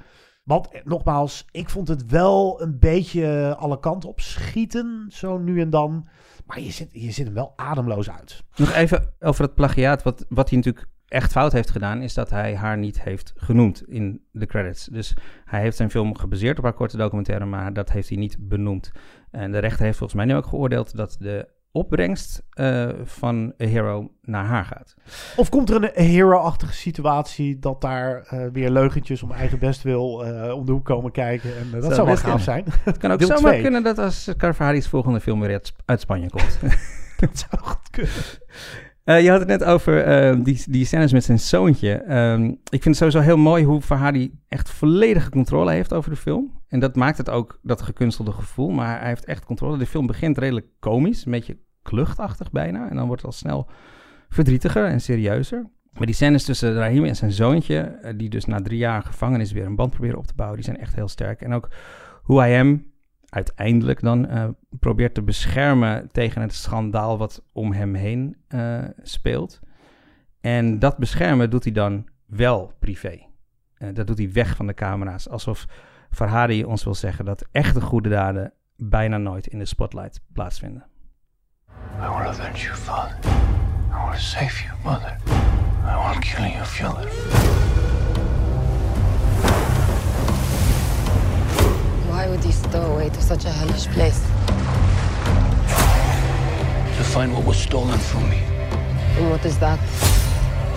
Want eh, nogmaals, ik vond het wel een beetje alle kanten op schieten. Zo nu en dan. Maar je zit, je zit hem wel ademloos uit. Nog even over het plagiaat. Wat, wat hij natuurlijk echt fout heeft gedaan, is dat hij haar niet heeft genoemd in de credits. Dus hij heeft zijn film gebaseerd op haar korte documentaire, maar dat heeft hij niet benoemd. En de rechter heeft volgens mij nu ook geoordeeld dat de opbrengst uh, van A Hero naar haar gaat. Of komt er een hero-achtige situatie dat daar uh, weer leugentjes om eigen best wil uh, om de hoek komen kijken? En dat zou, zou wel gaaf zijn. Het kan ook Deel zomaar twee. kunnen dat als Carvari's volgende film weer uit, uit Spanje komt. <laughs> <laughs> dat zou goed kunnen. Je had het net over uh, die, die scènes met zijn zoontje. Um, ik vind het sowieso heel mooi hoe Farhadi echt volledige controle heeft over de film. En dat maakt het ook dat gekunstelde gevoel. Maar hij heeft echt controle. De film begint redelijk komisch, een beetje kluchtachtig bijna. En dan wordt het al snel verdrietiger en serieuzer. Maar die scènes tussen Rahim en zijn zoontje, uh, die dus na drie jaar gevangenis weer een band proberen op te bouwen, die zijn echt heel sterk. En ook hoe hij hem uiteindelijk dan uh, probeert te beschermen tegen het schandaal wat om hem heen uh, speelt. En dat beschermen doet hij dan wel privé. Dat doet hij weg van de camera's. Alsof Farhadi ons wil zeggen dat echte goede daden bijna nooit in de spotlight plaatsvinden. I will avenge you, father. I will save you, mother. I will kill you, father. Why would he stow away to such a hellish place? To find what was stolen from me. And what is that?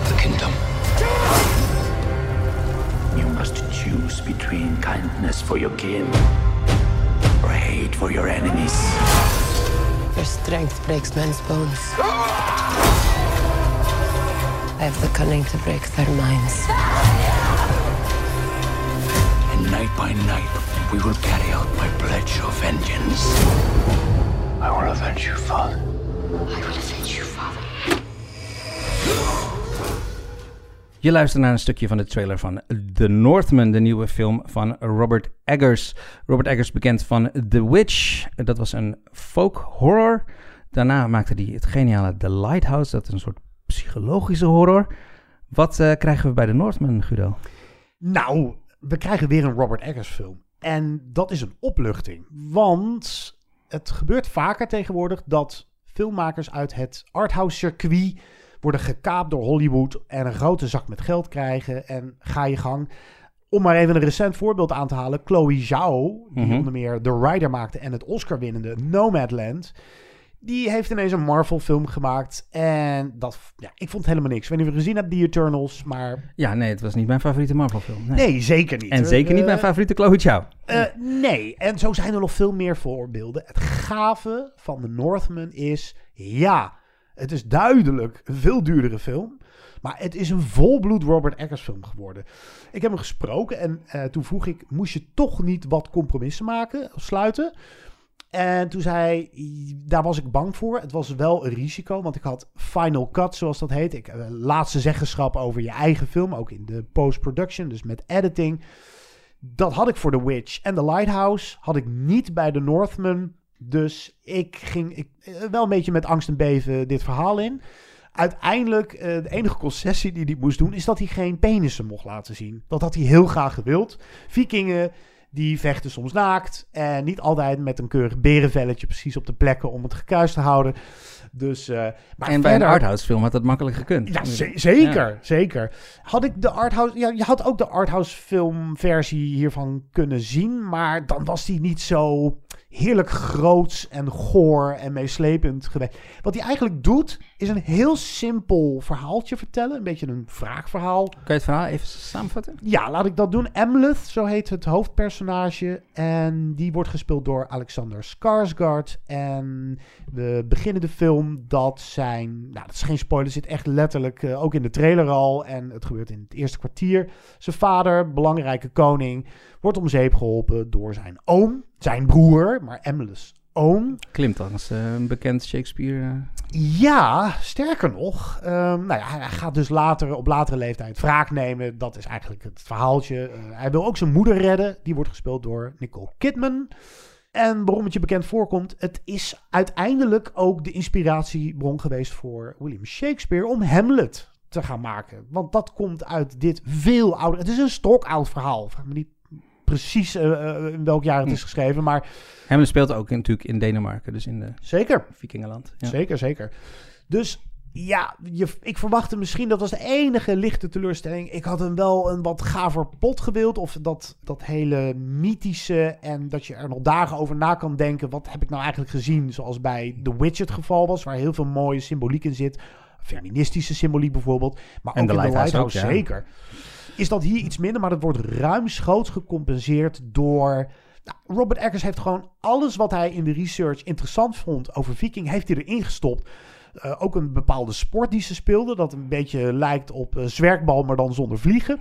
The kingdom. You must choose between kindness for your kin or hate for your enemies. Your strength breaks men's bones. I have the cunning to break their minds. And night by night, we will carry out my pledge of vengeance. I will avenge you, father. I will avenge you, father. Je luistert naar een stukje van de trailer van The Northman, de nieuwe film van Robert Eggers. Robert Eggers bekend van The Witch. Dat was een folk horror. Daarna maakte hij het geniale The Lighthouse. Dat is een soort psychologische horror. Wat uh, krijgen we bij The Northman, Guido? Nou, we krijgen weer een Robert Eggers film. En dat is een opluchting. Want het gebeurt vaker tegenwoordig dat filmmakers uit het arthouse circuit worden gekaapt door Hollywood en een grote zak met geld krijgen en ga je gang. Om maar even een recent voorbeeld aan te halen, Chloe Zhao, die Mhm. onder meer The Rider maakte en het Oscar-winnende Nomadland, die heeft ineens een Marvel-film gemaakt en dat, ja, ik vond helemaal niks. Ik weet niet of je gezien hebt, The Eternals, maar Ja, nee, het was niet mijn favoriete Marvel-film. nee, zeker niet. En zeker niet Eh, mijn favoriete Chloe Zhao. eh, nee, en zo zijn er nog veel meer voorbeelden. Het gave van The Northman is, ja, het is duidelijk een veel duurdere film. Maar het is een volbloed Robert Eggers film geworden. Ik heb hem gesproken en eh, toen vroeg ik, moest je toch niet wat compromissen maken sluiten? En toen zei hij, daar was ik bang voor. Het was wel een risico, want ik had final cut, zoals dat heet. Ik, eh, laatste zeggenschap over je eigen film, ook in de post-production, dus met editing. Dat had ik voor The Witch en The Lighthouse. Had ik niet bij The Northman. Dus ik ging ik, eh, wel een beetje met angst en beven dit verhaal in. Uiteindelijk, eh, de enige concessie die hij moest doen... is dat hij geen penissen mocht laten zien. Dat had hij heel graag gewild. Vikingen, die vechten soms naakt. En niet altijd met een keurig berenvelletje... precies op de plekken om het gekuist te houden. Dus, eh, maar en bij verder- een arthouse film had dat makkelijk gekund. ja, ze- zeker, Ja. zeker. Had ik de arthouse, ja, je had ook de arthouse filmversie hiervan kunnen zien, maar dan was die niet zo heerlijk groots en goor en meeslepend geweest. Wat hij eigenlijk doet, is een heel simpel verhaaltje vertellen, een beetje een vraagverhaal. Kan je het verhaal even samenvatten? Ja, laat ik dat doen. Emleth, zo heet het hoofdpersonage. En die wordt gespeeld door Alexander Skarsgård. En we beginnen de film dat zijn... Nou, dat is geen spoiler, zit echt letterlijk eh, ook in de trailer al. En het gebeurt in het eerste kwartier. Zijn vader, belangrijke koning, wordt om zeep geholpen door zijn oom. Zijn broer, maar Emleth's oom. Klimt als eh, een bekend Shakespeare. eh, Ja, sterker nog. ehm, nou ja, hij hij gaat dus later, op latere leeftijd wraak nemen. Dat is eigenlijk het verhaaltje. Eh, hij wil ook zijn moeder redden. Die wordt gespeeld door Nicole Kidman. En waarom het je bekend voorkomt, het is uiteindelijk ook de inspiratiebron geweest voor William Shakespeare om Hamlet te gaan maken. Want dat komt uit dit veel ouder. Het is een stokoud verhaal. Vraag me niet precies eh, eh, in welk jaar het is geschreven, maar Hamlet speelt ook natuurlijk in Denemarken, dus in de Zeker. Vikingenland. Ja. Zeker, zeker. Dus ja, je, ik verwachtte misschien, dat was de enige lichte teleurstelling. Ik had hem wel een wat gaver plot gewild. Of dat, dat hele mythische en dat je er nog dagen over na kan denken. Wat heb ik nou eigenlijk gezien? Zoals bij The Witch het geval was, waar heel veel mooie symboliek in zit. Feministische symboliek bijvoorbeeld. Maar En ook The in Lighthouse ook, ja. Is dat hier iets minder, maar dat wordt ruimschoots gecompenseerd door... Nou, Robert Eggers heeft gewoon alles wat hij in de research interessant vond over Viking, heeft hij erin gestopt. Uh, ook een bepaalde sport die ze speelde. Dat een beetje lijkt op uh, zwerkbal, maar dan zonder vliegen.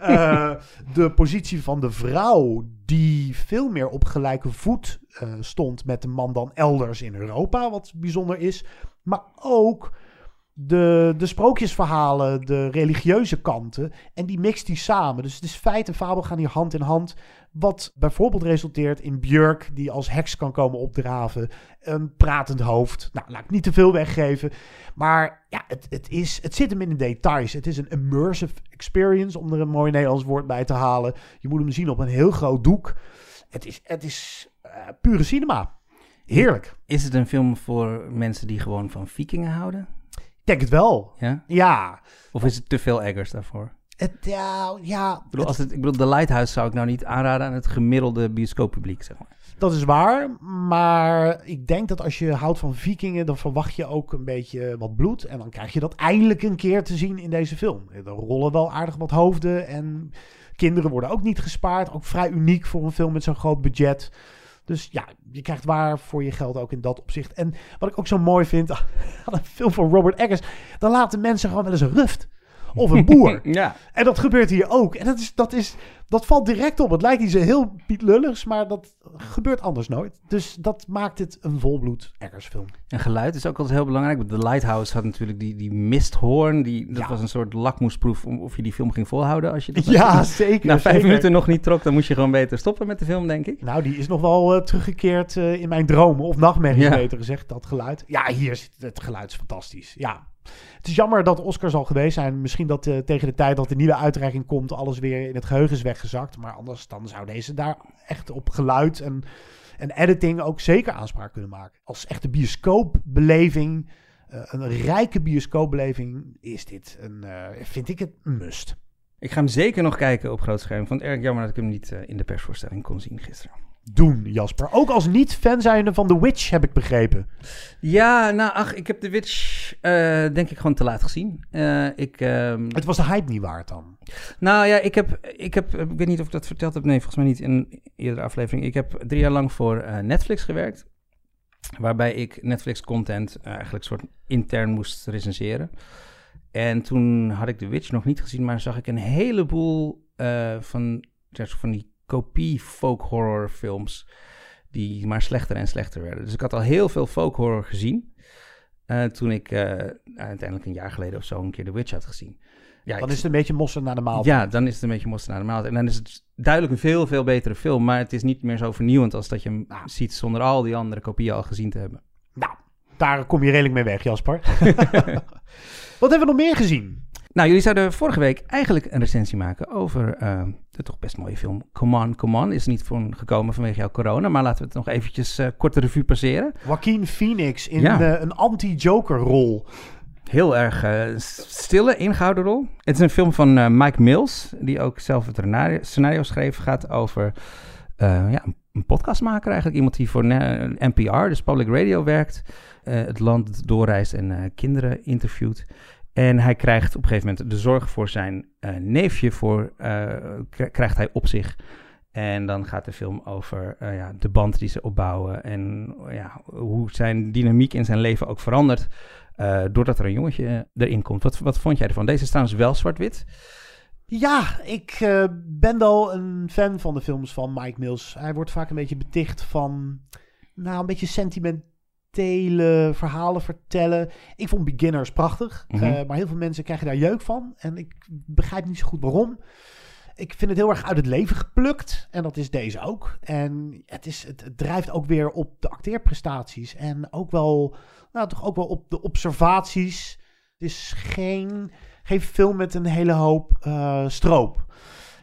Uh, <laughs> de positie van de vrouw, die veel meer op gelijke voet stond met de man dan elders in Europa. Wat bijzonder is. Maar ook de, de sprookjesverhalen, de religieuze kanten. En die mixt die samen. Dus het is feit en fabel gaan hier hand in hand. Wat bijvoorbeeld resulteert in Björk, die als heks kan komen opdraven. Een pratend hoofd. Nou, laat ik niet te veel weggeven. Maar ja, het, het, is, het zit hem in de details. Het is een immersive experience, om er een mooi Nederlands woord bij te halen. Je moet hem zien op een heel groot doek. Het is, het is uh, pure cinema. Heerlijk. Is het een film voor mensen die gewoon van vikingen houden? Denk het wel. Ja? Ja. Of is het te veel eggers daarvoor? Het, ja, ja. Ik bedoel, als het, ik bedoel, de Lighthouse zou ik nou niet aanraden aan het gemiddelde bioscooppubliek, zeg maar. Dat is waar, maar ik denk dat als je houdt van vikingen, dan verwacht je ook een beetje wat bloed. En dan krijg je dat eindelijk een keer te zien in deze film. Er rollen wel aardig wat hoofden en kinderen worden ook niet gespaard. Ook vrij uniek voor een film met zo'n groot budget. Dus ja, je krijgt waar voor je geld ook in dat opzicht. En wat ik ook zo mooi vind aan een film van Robert Eggers, dan laten mensen gewoon wel eens een ruft. Of een boer. <laughs> ja. En dat gebeurt hier ook. En dat, is, dat, is, dat valt direct op. Het lijkt niet zo heel Piet Lulligs, maar dat gebeurt anders nooit. Dus dat maakt het een volbloed Eggersfilm. En geluid is ook altijd heel belangrijk. De Lighthouse had natuurlijk die, die misthoorn. Die, dat was een soort lakmoesproef om of je die film ging volhouden. Als je dat <laughs> ja, zeker. Na vijf zeker. minuten nog niet trok, dan moest je gewoon beter stoppen met de film, denk ik. Nou, die is nog wel uh, teruggekeerd uh, in mijn dromen. Of nachtmerries, Ja. beter gezegd, dat geluid. Ja, hier is het geluid is fantastisch. Ja, het is jammer dat Oscars al geweest zijn. Misschien dat uh, tegen de tijd dat de nieuwe uitreiking komt, alles weer in het geheugen is weggezakt. Maar anders dan zou deze daar echt op geluid en, en editing ook zeker aanspraak kunnen maken. Als echte bioscoopbeleving, uh, een rijke bioscoopbeleving, is dit een, uh, vind ik het een must. Ik ga hem zeker nog kijken op groot scherm. Ik vond het erg jammer dat ik hem niet in de persvoorstelling kon zien gisteren doen, Jasper. Ook als niet-fan zijnde van The Witch, heb ik begrepen. Ja, nou, ach, ik heb The Witch uh, denk ik gewoon te laat gezien. Uh, ik, uh, het was de hype niet waard dan? Nou ja, ik heb, ik heb, ik weet niet of ik dat verteld heb. Nee, volgens mij niet in een eerdere aflevering. Ik heb drie jaar lang voor uh, Netflix gewerkt. Waarbij ik Netflix-content eigenlijk soort intern moest recenseren. En toen had ik The Witch nog niet gezien, maar zag ik een heleboel van, van die kopie folk horror films die maar slechter en slechter werden. Dus ik had al heel veel folk horror gezien uh, toen ik uh, uiteindelijk een jaar geleden of zo een keer The Witch had gezien. Ja, dan is het een beetje mossen naar de maaltijd. Ja, dan is het een beetje mossen naar de maaltijd. En dan is het duidelijk een veel, veel betere film. Maar het is niet meer zo vernieuwend als dat je hem nou. ziet zonder al die andere kopieën al gezien te hebben. Nou, daar kom je redelijk mee weg, Jasper. <laughs> <laughs> Wat hebben we nog meer gezien? Nou, jullie zouden vorige week eigenlijk een recensie maken over uh, de toch best mooie film Come On, Come On. Is niet voor gekomen vanwege jouw corona, maar laten we het nog eventjes uh, korte revue passeren. Joaquin Phoenix in ja. uh, een anti-Joker rol. Heel erg uh, stille, ingehouden rol. Het is een film van Mike Mills, die ook zelf het scenario schreef. gaat over ja, een podcastmaker eigenlijk. Iemand die voor NPR, dus Public Radio, werkt. het land doorreist en kinderen interviewt. En hij krijgt op een gegeven moment de zorg voor zijn uh, neefje voor, uh, krijgt hij op zich. En dan gaat de film over uh, ja, de band die ze opbouwen en ja, hoe zijn dynamiek in zijn leven ook verandert. doordat er een jongetje erin komt. Wat, wat vond jij ervan? Deze is trouwens wel zwart-wit. Ja, ik ben wel een fan van de films van Mike Mills. Hij wordt vaak een beetje beticht van, nou, een beetje verhalen vertellen. Ik vond Beginners prachtig, Mhm. uh, maar heel veel mensen krijgen daar jeuk van. En ik begrijp niet zo goed waarom. Ik vind het heel erg uit het leven geplukt. En dat is deze ook. En het, is, het, het drijft ook weer op de acteerprestaties. En ook wel, nou, toch ook wel op de observaties. Het is geen, geen film met een hele hoop uh, stroop.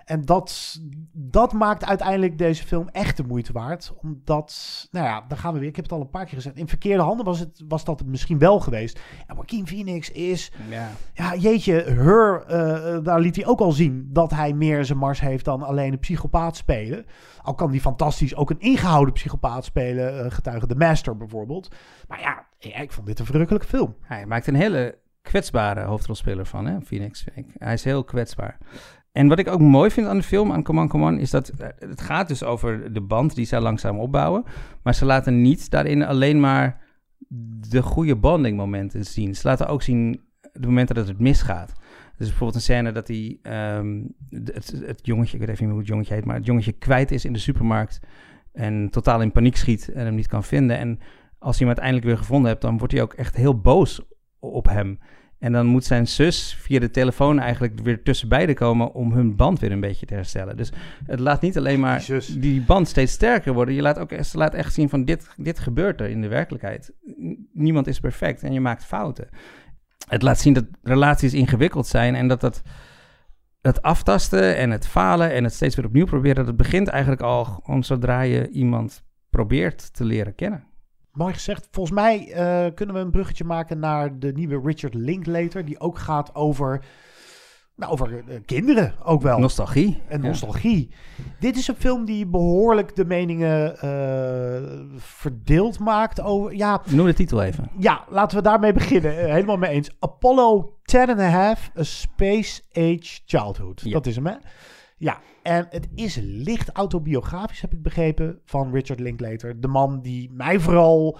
En dat, dat maakt uiteindelijk deze film echt de moeite waard. Omdat, nou ja, daar gaan we weer. Ik heb het al een paar keer gezegd. In verkeerde handen was, het, was dat het misschien wel geweest. En Joaquin Phoenix is, Ja. ja, jeetje, Her, uh, daar liet hij ook al zien dat hij meer zijn mars heeft dan alleen een psychopaat spelen. Al kan die fantastisch ook een ingehouden psychopaat spelen, uh, getuige The Master bijvoorbeeld. Maar ja, ja, ik vond dit een verrukkelijke film. Hij maakt een hele kwetsbare hoofdrolspeler van, hè, Phoenix. vind ik. Hij is heel kwetsbaar. En wat ik ook mooi vind aan de film, aan Come On, is dat eh, het gaat dus over de band die zij langzaam opbouwen. Maar ze laten niet daarin alleen maar de goede bonding momenten zien. Ze laten ook zien de momenten dat het misgaat. Dus bijvoorbeeld een scène dat hij ehm, het, het jongetje, ik weet even niet hoe het jongetje heet, maar het jongetje kwijt is in de supermarkt en totaal in paniek schiet en hem niet kan vinden. En als hij hem uiteindelijk weer gevonden hebt, dan wordt hij ook echt heel boos op hem. En dan moet zijn zus via de telefoon eigenlijk weer tussen beiden komen om hun band weer een beetje te herstellen. Dus het laat niet alleen maar die, band steeds sterker worden. Je laat ook ze laat echt zien van dit, dit gebeurt er in de werkelijkheid. Niemand is perfect en je maakt fouten. Het laat zien dat relaties ingewikkeld zijn en dat dat het aftasten en het falen en het steeds weer opnieuw proberen, dat het begint eigenlijk al gewoon zodra je iemand probeert te leren kennen. Mooi gezegd. Volgens mij uh, kunnen we een bruggetje maken naar de nieuwe Richard Linklater, die ook gaat over, nou, over uh, kinderen ook wel. Nostalgie. En nostalgie. Dit is een film die behoorlijk de meningen uh, verdeeld maakt over. Ja, Noem de titel even. Ja, laten we daarmee beginnen. helemaal mee eens. Apollo 10 and a half, A Space Age Childhood. Ja. Dat is hem, hè? Ja, en het is licht autobiografisch, heb ik begrepen, van Richard Linklater. De man die mij vooral...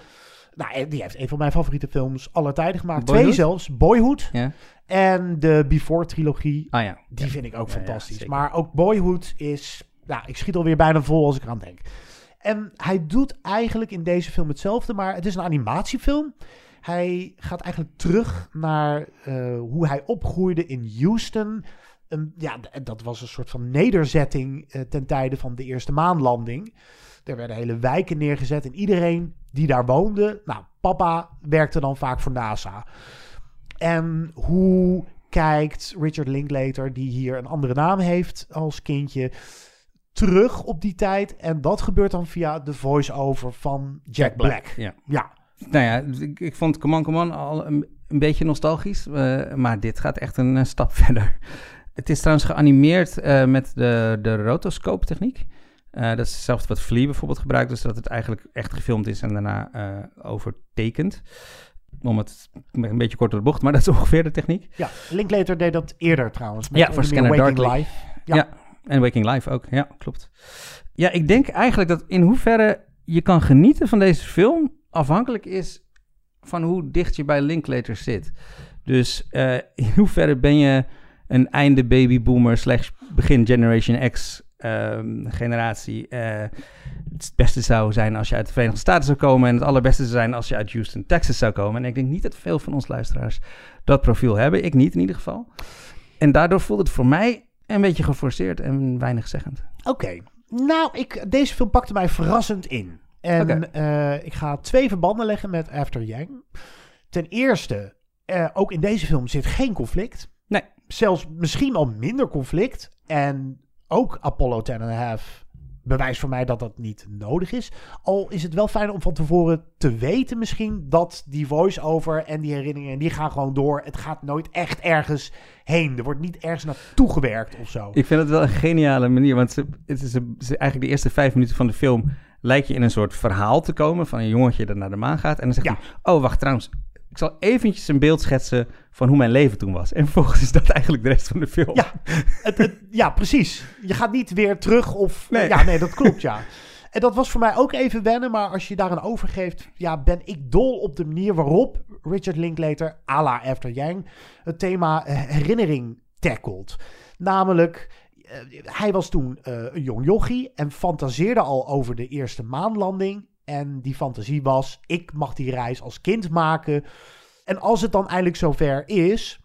Nou, die heeft een van mijn favoriete films aller tijden gemaakt. Boyhood? Twee zelfs. Boyhood. Ja. En de Before-trilogie. Ah ja. Die ja. vind ik ook fantastisch. Maar ook Boyhood is... Ja, ik schiet alweer bijna vol als ik eraan denk. En hij doet eigenlijk in deze film hetzelfde, maar het is een animatiefilm. Hij gaat eigenlijk terug naar uh, hoe hij opgroeide in Houston een, ja, dat was een soort van nederzetting uh, ten tijde van de eerste maanlanding. Er werden hele wijken neergezet en iedereen die daar woonde, nou, papa werkte dan vaak voor NASA. En hoe kijkt Richard Linklater, die hier een andere naam heeft als kindje, terug op die tijd? En dat gebeurt dan via de voice-over van Jack, Jack Black. Black. Ja. ja. Nou ja, ik, ik vond Come On al een, een beetje nostalgisch, uh, maar dit gaat echt een uh, stap <laughs> verder. Het is trouwens geanimeerd uh, met de, de rotoscope techniek. Uh, dat is hetzelfde wat Flea bijvoorbeeld gebruikt. Dus dat het eigenlijk echt gefilmd is en daarna uh, overtekend. Om het een beetje kort door de bocht, maar dat is <laughs> ongeveer de techniek. Ja, Linklater deed dat eerder trouwens. Met ja, voor Scanner Darkly. Live. Ja. ja, en Waking Live ook. Ja, klopt. Ja, ik denk eigenlijk dat in hoeverre je kan genieten van deze film... afhankelijk is van hoe dicht je bij Linklater zit. Dus in hoeverre ben je een einde babyboomer slash begin Generation X um, generatie. Uh, het beste zou zijn als je uit de Verenigde Staten zou komen. En het allerbeste zou zijn als je uit Houston, Texas zou komen. En ik denk niet dat veel van ons luisteraars dat profiel hebben. Ik niet in ieder geval. En daardoor voelt het voor mij een beetje geforceerd en weinig zeggend. Oké. Okay. Nou, ik, deze film pakte mij verrassend in. En okay. uh, ik ga twee verbanden leggen met After Yang. Ten eerste, uh, ook in deze film zit geen conflict. Zelfs misschien al minder conflict. En ook Apollo 10 and a half bewijst voor mij dat dat niet nodig is. Al is het wel fijn om van tevoren te weten misschien dat die voice-over en die herinneringen, die gaan gewoon door. Het gaat nooit echt ergens heen. Er wordt niet ergens naartoe gewerkt of zo. Ik vind het wel een geniale manier, want ze, het is, ze, eigenlijk de eerste vijf minuten van de film lijkt je in een soort verhaal te komen van een jongetje dat naar de maan gaat. En dan zegt ja. hij, oh wacht trouwens, ik zal eventjes een beeld schetsen van hoe mijn leven toen was. En vervolgens is dat eigenlijk de rest van de film. Ja, het, het, ja precies. Je gaat niet weer terug of... Nee. Ja, nee, dat klopt, ja. En dat was voor mij ook even wennen, maar als je daaraan overgeeft... ja, ben ik dol op de manier waarop Richard Linklater, à la After Yang... het thema herinnering tackelt. Namelijk, uh, hij was toen uh, een jong jochie en fantaseerde al over de eerste maanlanding... En die fantasie was: ik mag die reis als kind maken. En als het dan eindelijk zover is,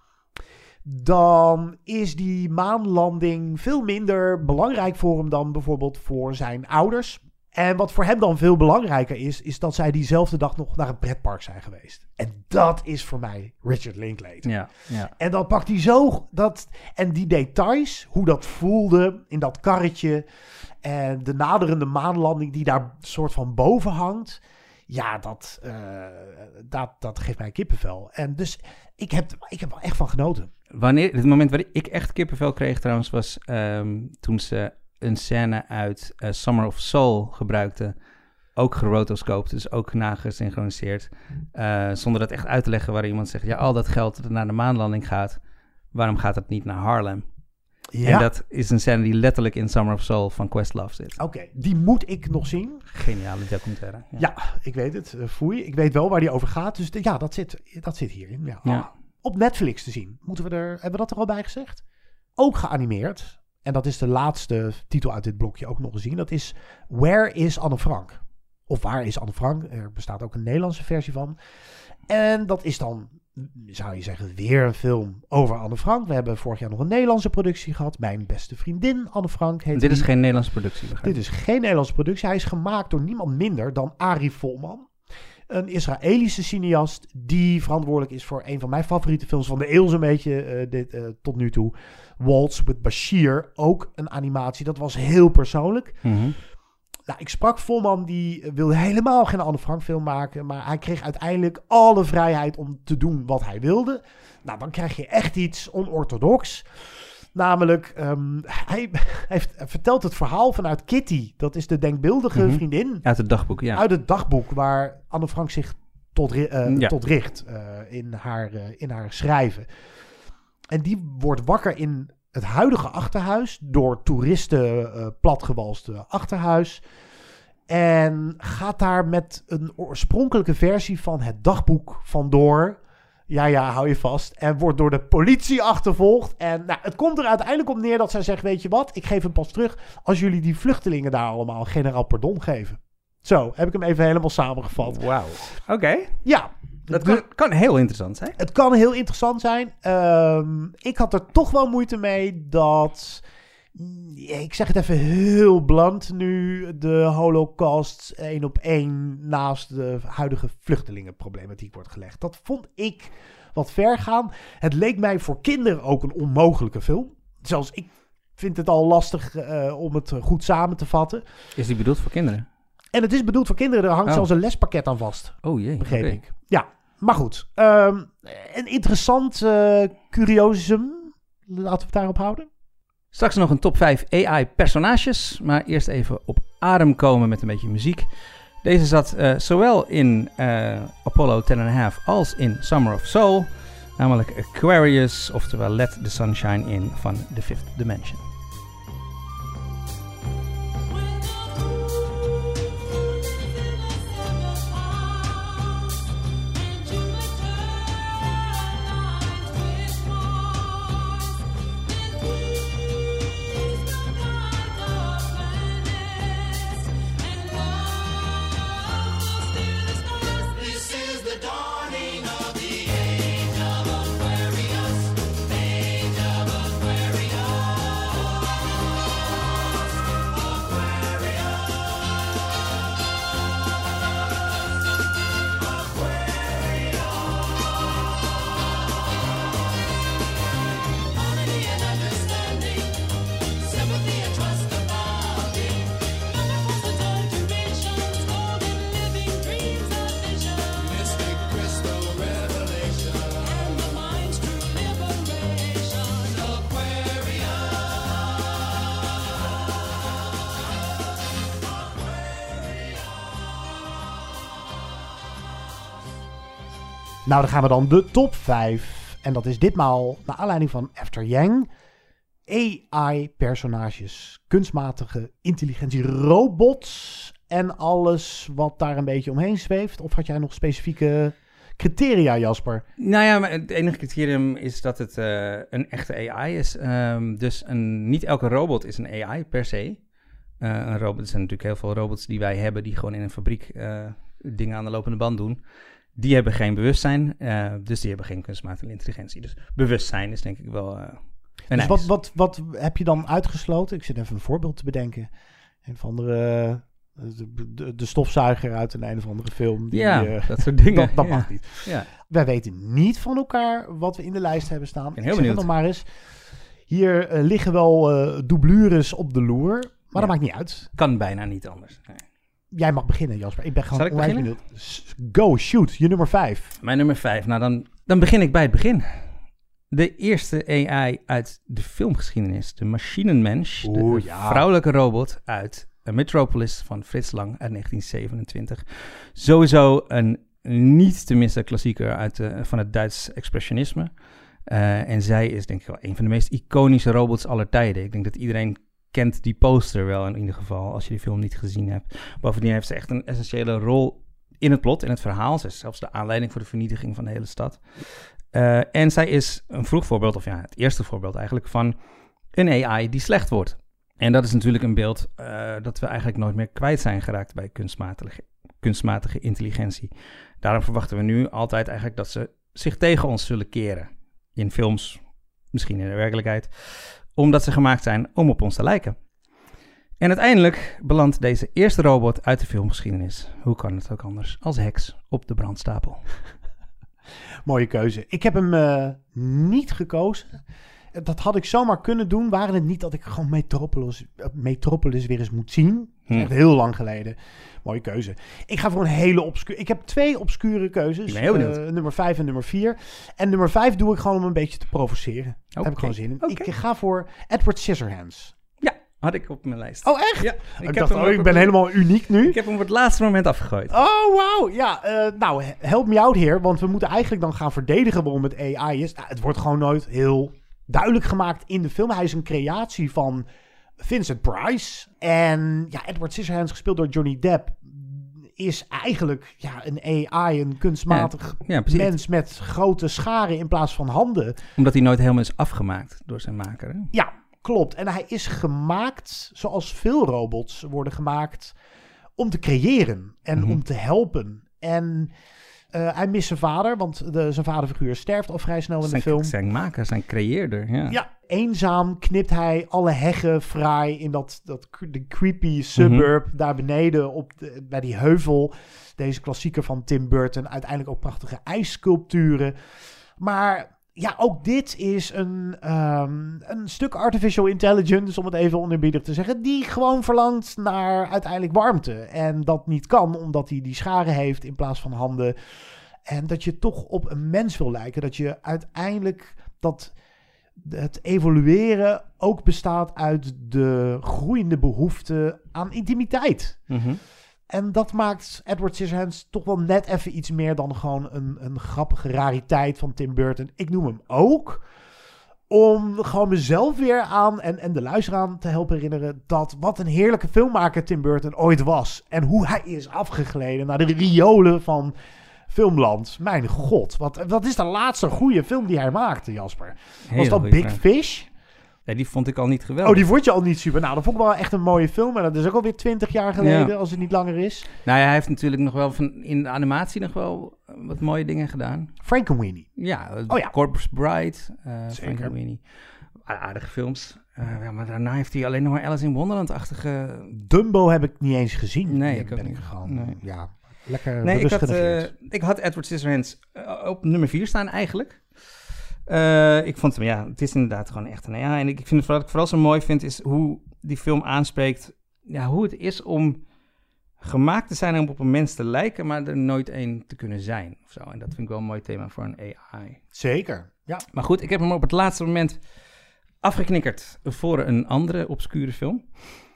dan is die maanlanding veel minder belangrijk voor hem dan bijvoorbeeld voor zijn ouders. En wat voor hem dan veel belangrijker is, is dat zij diezelfde dag nog naar een pretpark zijn geweest. En dat is voor mij Richard Linklater. Ja, ja. En dan pakt hij zo dat. En die details, hoe dat voelde in dat karretje. En de naderende maanlanding die daar soort van boven hangt. Ja, dat, uh, dat, dat geeft mij kippenvel. En dus ik heb, ik heb er echt van genoten. Wanneer, het moment waar ik echt kippenvel kreeg trouwens was um, toen ze een scène uit uh, Summer of Soul gebruikte. Ook gerotoscoopt, dus ook nagesynchroniseerd. Uh, zonder dat echt uit te leggen waar iemand zegt... ja, al dat geld dat naar de maanlanding gaat... waarom gaat het niet naar Harlem? Ja. En dat is een scène die letterlijk in Summer of Soul van Questlove zit. Oké, die moet ik nog zien. Geniale documentaire. Ja, ik weet het. eh, foei. Ik weet wel waar die over gaat. Dus de- ja, dat zit, dat zit hierin. Ja. Ja. Op Netflix te zien. Moeten we er, hebben we dat er al bij gezegd? Ook geanimeerd. En dat is de laatste titel uit dit blokje ook nog gezien. Dat is Where is Anne Frank? Of Waar is Anne Frank? Er bestaat ook een Nederlandse versie van. En dat is dan, zou je zeggen, weer een film over Anne Frank. We hebben vorig jaar nog een Nederlandse productie gehad. Mijn beste vriendin Anne Frank heet Dit is geen Nederlandse productie. begrijp Dit is geen Nederlandse productie. Hij is gemaakt door niemand minder dan Arie Volman. Een Israëlische cineast die verantwoordelijk is voor een van mijn favoriete films van de eeuw zo'n beetje eh, dit, eh, tot nu toe. Waltz with Bashir, ook een animatie. Dat was heel persoonlijk. Mhm. Nou, ik sprak Volman, die wilde helemaal geen Anne Frank film maken. Maar hij kreeg uiteindelijk alle vrijheid om te doen wat hij wilde. Nou, dan krijg je echt iets onorthodox. Namelijk, ehm, hij, <laughs> heeft, vertelt het verhaal vanuit Kitty. Dat is de denkbeeldige Mhm. vriendin. Uit het dagboek, ja. Uit het dagboek waar Anne Frank zich tot, eh, Ja. tot richt eh, in, haar, eh, in haar schrijven. En die wordt wakker in het huidige achterhuis door toeristen eh platgewalste achterhuis. En gaat daar met een oorspronkelijke versie van het dagboek vandoor. Ja, ja, hou je vast. En wordt door de politie achtervolgd. En nou, het komt er uiteindelijk op neer dat zij zegt: Weet je wat, ik geef hem pas terug. als jullie die vluchtelingen daar allemaal generaal pardon geven. Zo, heb ik hem even helemaal samengevat. Wauw. Oké. Ja. Dat kan, kan heel interessant zijn. Het kan heel interessant zijn. Ehm, ik had er toch wel moeite mee dat. Ik zeg het even heel blunt nu. De Holocaust één op één naast de huidige vluchtelingenproblematiek wordt gelegd. Dat vond ik wat ver gaan. Het leek mij voor kinderen ook een onmogelijke film. Zelfs ik vind het al lastig eh, om het goed samen te vatten. Is die bedoeld voor kinderen? En het is bedoeld voor kinderen. Er hangt Oh. zelfs een lespakket aan vast. Oh jee. Begreep ik. Ja, maar goed. Ehm, een interessant eh curiosum. Laten we het daarop houden. Straks nog een top 5 AI-personages, maar eerst even op adem komen met een beetje muziek. Deze zat eh, zowel in eh, Apollo 10.5 als in Summer of Soul, namelijk Aquarius, oftewel Let the Sunshine In van The Fifth Dimension. Nou, dan gaan we dan de top 5. En dat is ditmaal naar aanleiding van After Yang. AI-personages, kunstmatige intelligentie, robots en alles wat daar een beetje omheen zweeft. Of had jij nog specifieke criteria, Jasper? Nou ja, maar het enige criterium is dat het eh, een echte AI is. Ehm, dus een, niet elke robot is een AI per se. Eh, een robot, er zijn natuurlijk heel veel robots die wij hebben die gewoon in een fabriek eh, dingen aan de lopende band doen. Die hebben geen bewustzijn, eh, dus die hebben geen kunstmatige intelligentie. Dus bewustzijn is denk ik wel eh, een Dus wat, wat, wat heb je dan uitgesloten? Ik zit even een voorbeeld te bedenken. Een van de, de, de, de stofzuiger uit een een of andere film. Die, Ja, eh, dat soort dingen, <laughs> Dat, dat ja. mag niet. Ja. Wij weten niet van elkaar wat we in de lijst hebben staan. ben Ik heel het nog maar eens. Hier eh, liggen wel eh doublures op de loer. Maar dat maakt niet uit. Kan bijna niet anders. Nee. Jij mag beginnen, Jasper. Ik ben gewoon ik onwijs beginnen? benieuwd. S- Go, shoot. Je nummer vijf. Mijn nummer 5. Nou, dan, dan begin ik bij het begin. De eerste AI uit de filmgeschiedenis. De Machinenmensch. Oeh, de ja. vrouwelijke robot uit Metropolis van Frits Lang uit 1927. Sowieso een niet te missen klassieker uit, de- van het Duits expressionisme. Eh, en zij is denk ik wel een van de meest iconische robots aller tijden. Ik denk dat iedereen kent die poster wel in ieder geval, als je die film niet gezien hebt. Bovendien heeft ze echt een essentiële rol in het plot, in het verhaal. Ze is zelfs de aanleiding voor de vernietiging van de hele stad. Eh, en zij is een vroeg voorbeeld, of ja, het eerste voorbeeld eigenlijk, van een AI die slecht wordt. En dat is natuurlijk een beeld eh, dat we eigenlijk nooit meer kwijt zijn geraakt bij kunstmatige, kunstmatige intelligentie. Daarom verwachten we nu altijd eigenlijk dat ze zich tegen ons zullen keren. In films, misschien in de werkelijkheid, omdat ze gemaakt zijn om op ons te lijken. En uiteindelijk belandt deze eerste robot uit de filmgeschiedenis, hoe kan het ook anders, als heks op de brandstapel. <laughs> Mooie keuze. Ik heb hem eh, niet gekozen. Dat had ik zomaar kunnen doen, waren het niet dat ik gewoon Metropolis, eh, Metropolis weer eens moet zien. Hm. Echt heel lang geleden. Mooie keuze. Ik ga voor een hele obscure... Ik heb twee obscure keuzes. Ik ben heel benieuwd. Eh, nummer 5 en nummer 4. En nummer 5 doe ik gewoon om een beetje te provoceren. Daar heb ik gewoon zin in. Ik ga voor Edward Scissorhands. Ja, had ik op mijn lijst. Oh, echt? Ja, ik, dacht, oh, ik ben helemaal uniek nu. Ik heb hem op het laatste moment afgegooid. Oh, wauw. Ja, eh, nou, help me out heer. Want we moeten eigenlijk dan gaan verdedigen waarom het AI is. Nou, het wordt gewoon nooit heel duidelijk gemaakt in de film. Hij is een creatie van Vincent Price. En ja, Edward Scissorhands, gespeeld door Johnny Depp, is eigenlijk ja, een AI, een kunstmatig Ja, mens met grote scharen in plaats van handen. Omdat hij nooit helemaal is afgemaakt door zijn maker. Hè? Ja, klopt. En hij is gemaakt zoals veel robots worden gemaakt om te creëren en Mhm. om te helpen. En eh, hij mist zijn vader, want de, zijn vaderfiguur sterft al vrij snel in de film. zijn maker, zijn creëerder. Ja. Ja, eenzaam knipt hij alle heggen fraai in dat, dat de creepy suburb Mhm. daar beneden op de, bij die heuvel. Deze klassieker van Tim Burton. Uiteindelijk ook prachtige ijssculpturen. Maar ja, ook dit is een, ehm, een stuk artificial intelligence, om het even oneerbiedig te zeggen, die gewoon verlangt naar uiteindelijk warmte. En dat niet kan, omdat hij die scharen heeft in plaats van handen. En dat je toch op een mens wil lijken. Dat je uiteindelijk dat het evolueren ook bestaat uit de groeiende behoefte aan intimiteit. Mhm. En dat maakt Edward Scissorhands toch wel net even iets meer dan gewoon een, een grappige rariteit van Tim Burton. Ik noem hem ook om gewoon mezelf weer aan en, en de luisteraar aan te helpen herinneren dat wat een heerlijke filmmaker Tim Burton ooit was. En hoe hij is afgegleden naar de riolen van filmland. Mijn god, wat, wat is de laatste goede film die hij maakte, Jasper? Was dat Big. Fish? Ja, die vond ik al niet geweldig. Oh, die vond je al niet super. Nou, dat vond ik wel echt een mooie film. En dat is ook alweer twintig jaar geleden, Ja. als het niet langer is. Nou ja, hij heeft natuurlijk nog wel van, in de animatie nog wel eh, wat mooie dingen gedaan. Frankenweenie. Ja, eh, Oh ja. Corpse Bride, uh, Zeker. Frankenweenie. Aardige films. Eh, ja, maar daarna heeft hij alleen nog maar Alice in Wonderland-achtige... Dumbo heb ik niet eens gezien. Nee, ik ben niet. ik gewoon, Nee. ja, lekker Nee, ik had, eh, ik had Edward Scissorhands eh, op nummer 4 staan eigenlijk. Eh, ik vond hem, ja, het is inderdaad gewoon echt een ja. En ik vind het, wat ik vooral zo mooi vind, is hoe die film aanspreekt, ja, hoe het is om gemaakt te zijn om op een mens te lijken, maar er nooit één te kunnen zijn. Of zo. En dat vind ik wel een mooi thema voor een AI. Zeker, ja. Maar goed, ik heb hem op het laatste moment afgeknikkerd voor een andere obscure film.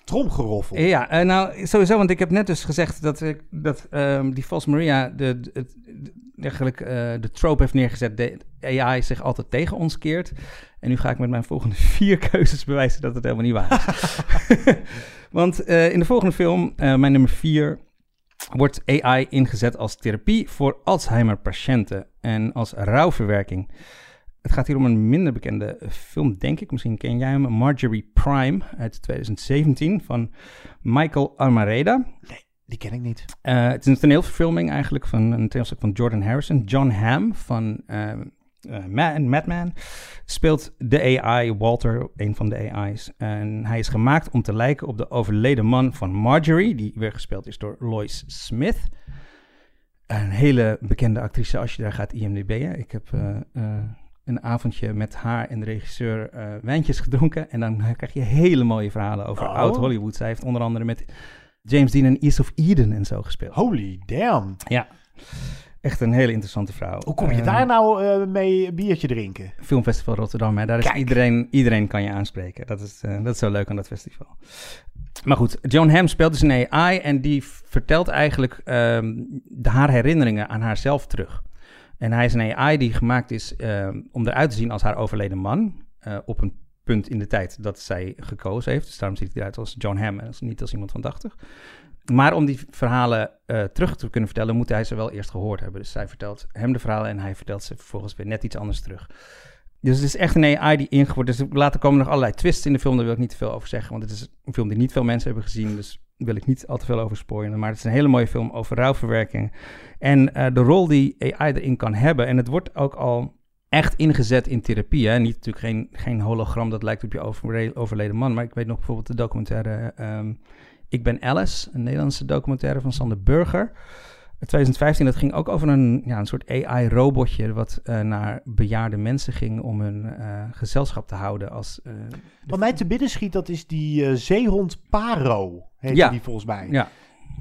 Tromgeroffel. Ja, eh, nou sowieso, want ik heb net dus gezegd dat, ik, dat ehm, die False Maria de, de- eigenlijk eh, de trope heeft neergezet, de AI zich altijd tegen ons keert. En nu ga ik met mijn volgende <laughs> vier keuzes bewijzen dat het helemaal niet waar is. <laughs> want eh, in de volgende film, eh, mijn nummer vier, wordt AI ingezet als therapie voor Alzheimer-patiënten en als rouwverwerking. Het gaat hier om een minder bekende film, denk ik. Misschien ken jij hem. Marjorie Prime uit 2017 van Michael Almareda. Die ken ik niet. Eh, het is een toneelverfilming eigenlijk van een toneelstuk van Jordan Harrison. John Hamm van eh, eh, Ma- Madman speelt de AI, Walter, een van de AI's. En hij is gemaakt om te lijken op de overleden man van Marjorie, die weer gespeeld is door Lois Smith. Een hele bekende actrice als je daar gaat IMDb'en. Ik heb eh, een avondje met haar en de regisseur wijntjes gedronken. En dan krijg je hele mooie verhalen over Oh. oud Hollywood. Zij heeft onder andere met James Dean en East of Eden en zo gespeeld. Holy damn. Ja, echt een hele interessante vrouw. Hoe kom je Eh, daar nou eh, mee een biertje drinken? Filmfestival Rotterdam, hè. daar is Kijk. iedereen, iedereen kan je aanspreken. Dat is, eh, dat is zo leuk aan dat festival. Maar goed, Joan Hamm speelt dus een AI en die vertelt eigenlijk ehm, de, haar herinneringen aan haarzelf terug. En hij is een AI die gemaakt is eh, om eruit te zien als haar overleden man. eh, op een punt in de tijd dat zij gekozen heeft. Dus daarom ziet hij eruit als John Hamm en niet als iemand van 80. Maar om die verhalen eh, terug te kunnen vertellen, moet hij ze wel eerst gehoord hebben. Dus zij vertelt hem de verhalen en hij vertelt ze vervolgens weer net iets anders terug. Dus het is echt een AI die ingevoerd is. Later komen nog allerlei twists in de film, daar wil ik niet te veel over zeggen. Want het is een film die niet veel mensen hebben gezien, dus wil ik niet al te veel over spoilen. Maar het is een hele mooie film over rouwverwerking. En eh, de rol die AI erin kan hebben. En het wordt ook al echt ingezet in therapie. Hè? Niet natuurlijk geen, geen hologram dat lijkt op je overle- overleden man. Maar ik weet nog bijvoorbeeld de documentaire ehm, Ik ben Alice, een Nederlandse documentaire van Sander Burger. 2015, dat ging ook over een, ja, een soort AI-robotje wat eh, naar bejaarde mensen ging om hun eh, gezelschap te houden. Als, eh, Wat mij te binnen schiet, dat is die eh, zeehond Paro, heet Ja. die volgens mij. Ja.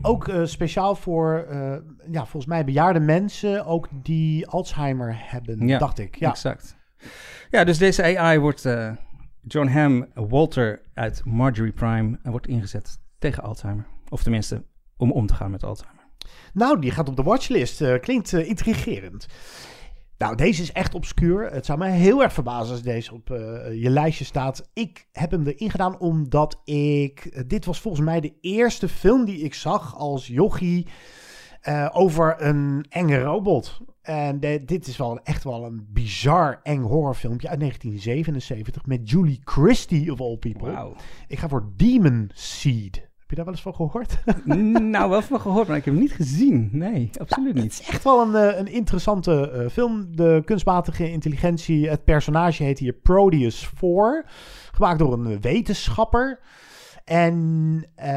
Ook eh, speciaal voor, eh, ja, volgens mij bejaarde mensen, ook die Alzheimer hebben, Ja, dacht ik. Ja. exact. Ja, dus deze AI wordt eh, John Hamm, Walter uit Marjorie Prime, en wordt ingezet tegen Alzheimer. Of tenminste, om om te gaan met Alzheimer. Nou, die gaat op de watchlist. Klinkt intrigerend. Nou, deze is echt obscuur. Het zou mij heel erg verbazen als deze op eh, je lijstje staat. Ik heb hem erin gedaan omdat ik... eh, dit was volgens mij de eerste film die ik zag als jochie eh, over een enge robot. En de- dit is wel echt wel een bizar eng horrorfilmpje uit 1977 met Julie Christie of all people. Ik ga voor Demon Seed. Heb je daar wel eens van gehoord? <laughs> nou, wel van gehoord, maar ik heb hem niet gezien. Nee, absoluut niet. echt wel een, eh, een interessante eh, film. De kunstmatige intelligentie, het personage heet hier Proteus 4. Gemaakt door een wetenschapper. En eh,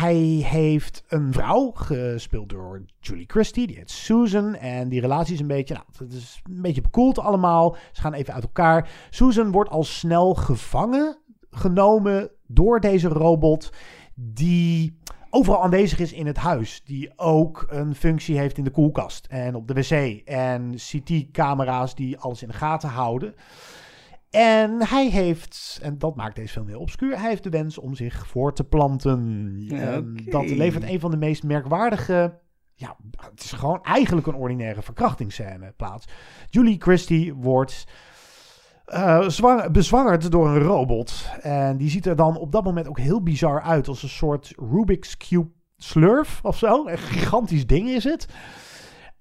hij heeft een vrouw, gespeeld door Julie Christie. Die heet Susan. En die relatie is een beetje, nou, het is een beetje bekoeld allemaal. Ze gaan even uit elkaar. Susan wordt al snel gevangen genomen door deze robot. Die overal aanwezig is in het huis. Die ook een functie heeft in de koelkast en op de wc. En CT-camera's die alles in de gaten houden. En hij heeft, en dat maakt deze film heel obscuur, hij heeft de wens om zich voor te planten. Dat levert een van de meest merkwaardige, ja, het is gewoon eigenlijk een ordinaire verkrachtingsscène plaats. Julie Christie wordt eh, zwang- bezwangerd door een robot. En die ziet er dan op dat moment ook heel bizar uit. Als een soort Rubik's Cube slurf of zo. Een gigantisch ding is het.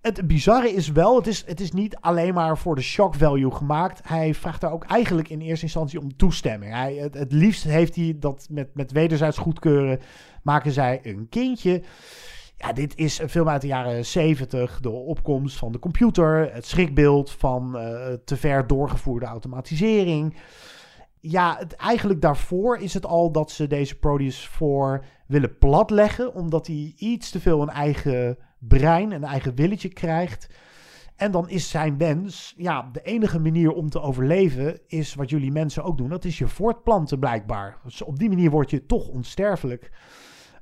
Het bizarre is wel, het is, het is niet alleen maar voor de shock value gemaakt. Hij vraagt daar ook eigenlijk in eerste instantie om toestemming. Hij, het, het liefst heeft hij dat met, met wederzijds goedkeuren. Maken zij een kindje. Ja, dit is een film uit de jaren 70. De opkomst van de computer. Het schrikbeeld van eh, te ver doorgevoerde automatisering. Ja, het, eigenlijk daarvoor is het al dat ze deze Proteus voor willen platleggen. Omdat hij iets te veel een eigen brein, een eigen willetje krijgt. En dan is zijn wens, ja, de enige manier om te overleven is wat jullie mensen ook doen. Dat is je voortplanten blijkbaar. Dus op die manier word je toch onsterfelijk.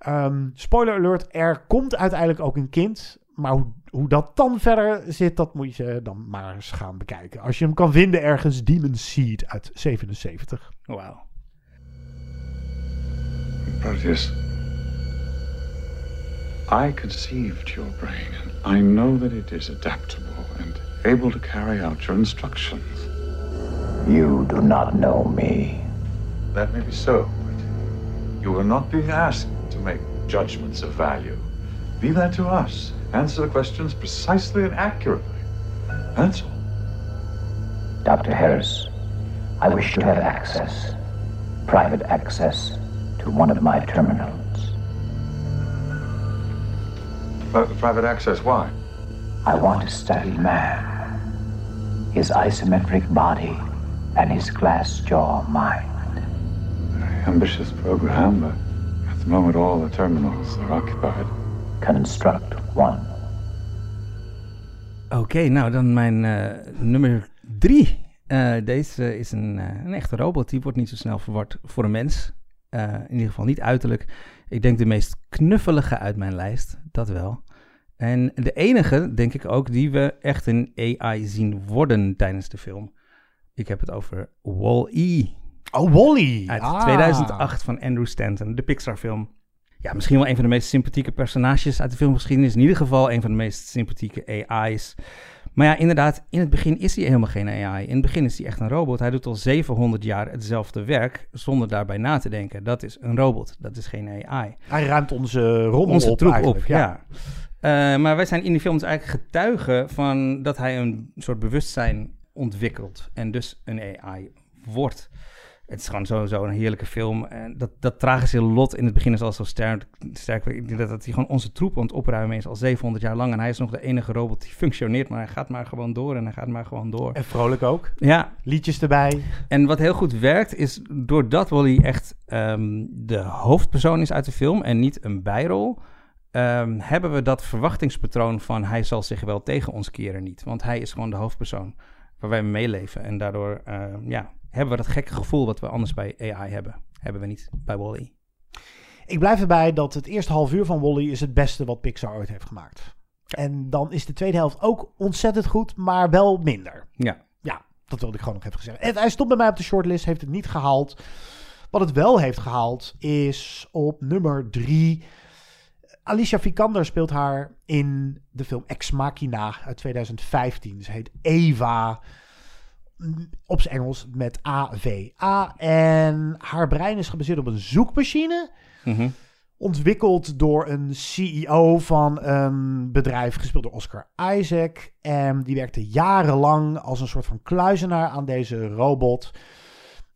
Ehm, spoiler alert, er komt uiteindelijk ook een kind. Maar hoe, hoe dat dan verder zit, dat moet je dan maar eens gaan bekijken. Als je hem kan vinden ergens, Demon Seed uit 77. Wauw. Proteus, I conceived your brain, and I know that it is adaptable and able to carry out your instructions. You do not know me. That may be so, but you are not being asked to make judgments of value. Leave that to us. Answer the questions precisely and accurately. That's all. Dr. Harris, I wish to have access, private access, to one of my terminals. But private access, why? I want to study man, his isometric body, and his glass jaw mind. Very ambitious program, but the moment all the terminals are occupied. Construct one. Oké, nou dan mijn eh, nummer drie. Eh, deze is een, eh, een echte robot. Die wordt niet zo snel verward voor een mens. Eh, in ieder geval niet uiterlijk. Ik denk de meest knuffelige uit mijn lijst. Dat wel. En de enige, denk ik ook, die we echt een AI zien worden tijdens de film. Ik heb het over Wall-E. Oh, Wall-E. Uit Ah. 2008 van Andrew Stanton, de Pixar-film. Ja, misschien wel een van de meest sympathieke personages uit de filmgeschiedenis. In ieder geval een van de meest sympathieke AI's. Maar ja, inderdaad, in het begin is hij helemaal geen AI. In het begin is hij echt een robot. Hij doet al 700 jaar hetzelfde werk zonder daarbij na te denken. Dat is een robot, dat is geen AI. Hij ruimt onze rommel Onze op eigenlijk, op, ja. Eh, maar wij zijn in die film dus eigenlijk getuigen van dat hij een soort bewustzijn ontwikkelt en dus een AI wordt. Het is gewoon sowieso een heerlijke film. En dat, dat tragische lot in het begin is al zo sterk. sterk. Ik denk dat, dat hij gewoon onze troep aan het opruimen is al 700 jaar lang. En hij is nog de enige robot die functioneert. Maar hij gaat maar gewoon door en hij gaat maar gewoon door. En vrolijk ook. Ja. Liedjes erbij. En wat heel goed werkt is doordat Wally echt ehm, de hoofdpersoon is uit de film en niet een bijrol. ehm, hebben we dat verwachtingspatroon van hij zal zich wel tegen ons keren niet. Want hij is gewoon de hoofdpersoon waar wij mee meeleven. En daardoor ehm, ja, hebben we dat gekke gevoel wat we anders bij AI hebben. Hebben we niet bij Wally. Ik blijf erbij dat het eerste half uur van Wally is het beste wat Pixar ooit heeft gemaakt. En dan is de tweede helft ook ontzettend goed, maar wel minder. Ja. Ja, dat wilde ik gewoon nog even zeggen. En hij stond bij mij op de shortlist, heeft het niet gehaald. Wat het wel heeft gehaald is op nummer drie. Alicia Vikander speelt haar in de film Ex Machina uit 2015. Ze heet Eva op zijn Engels met A-V-A. En haar brein is gebaseerd op een zoekmachine. Mhm. Ontwikkeld door een CEO van een bedrijf, gespeeld door Oscar Isaac. En die werkte jarenlang als een soort van kluizenaar aan deze robot.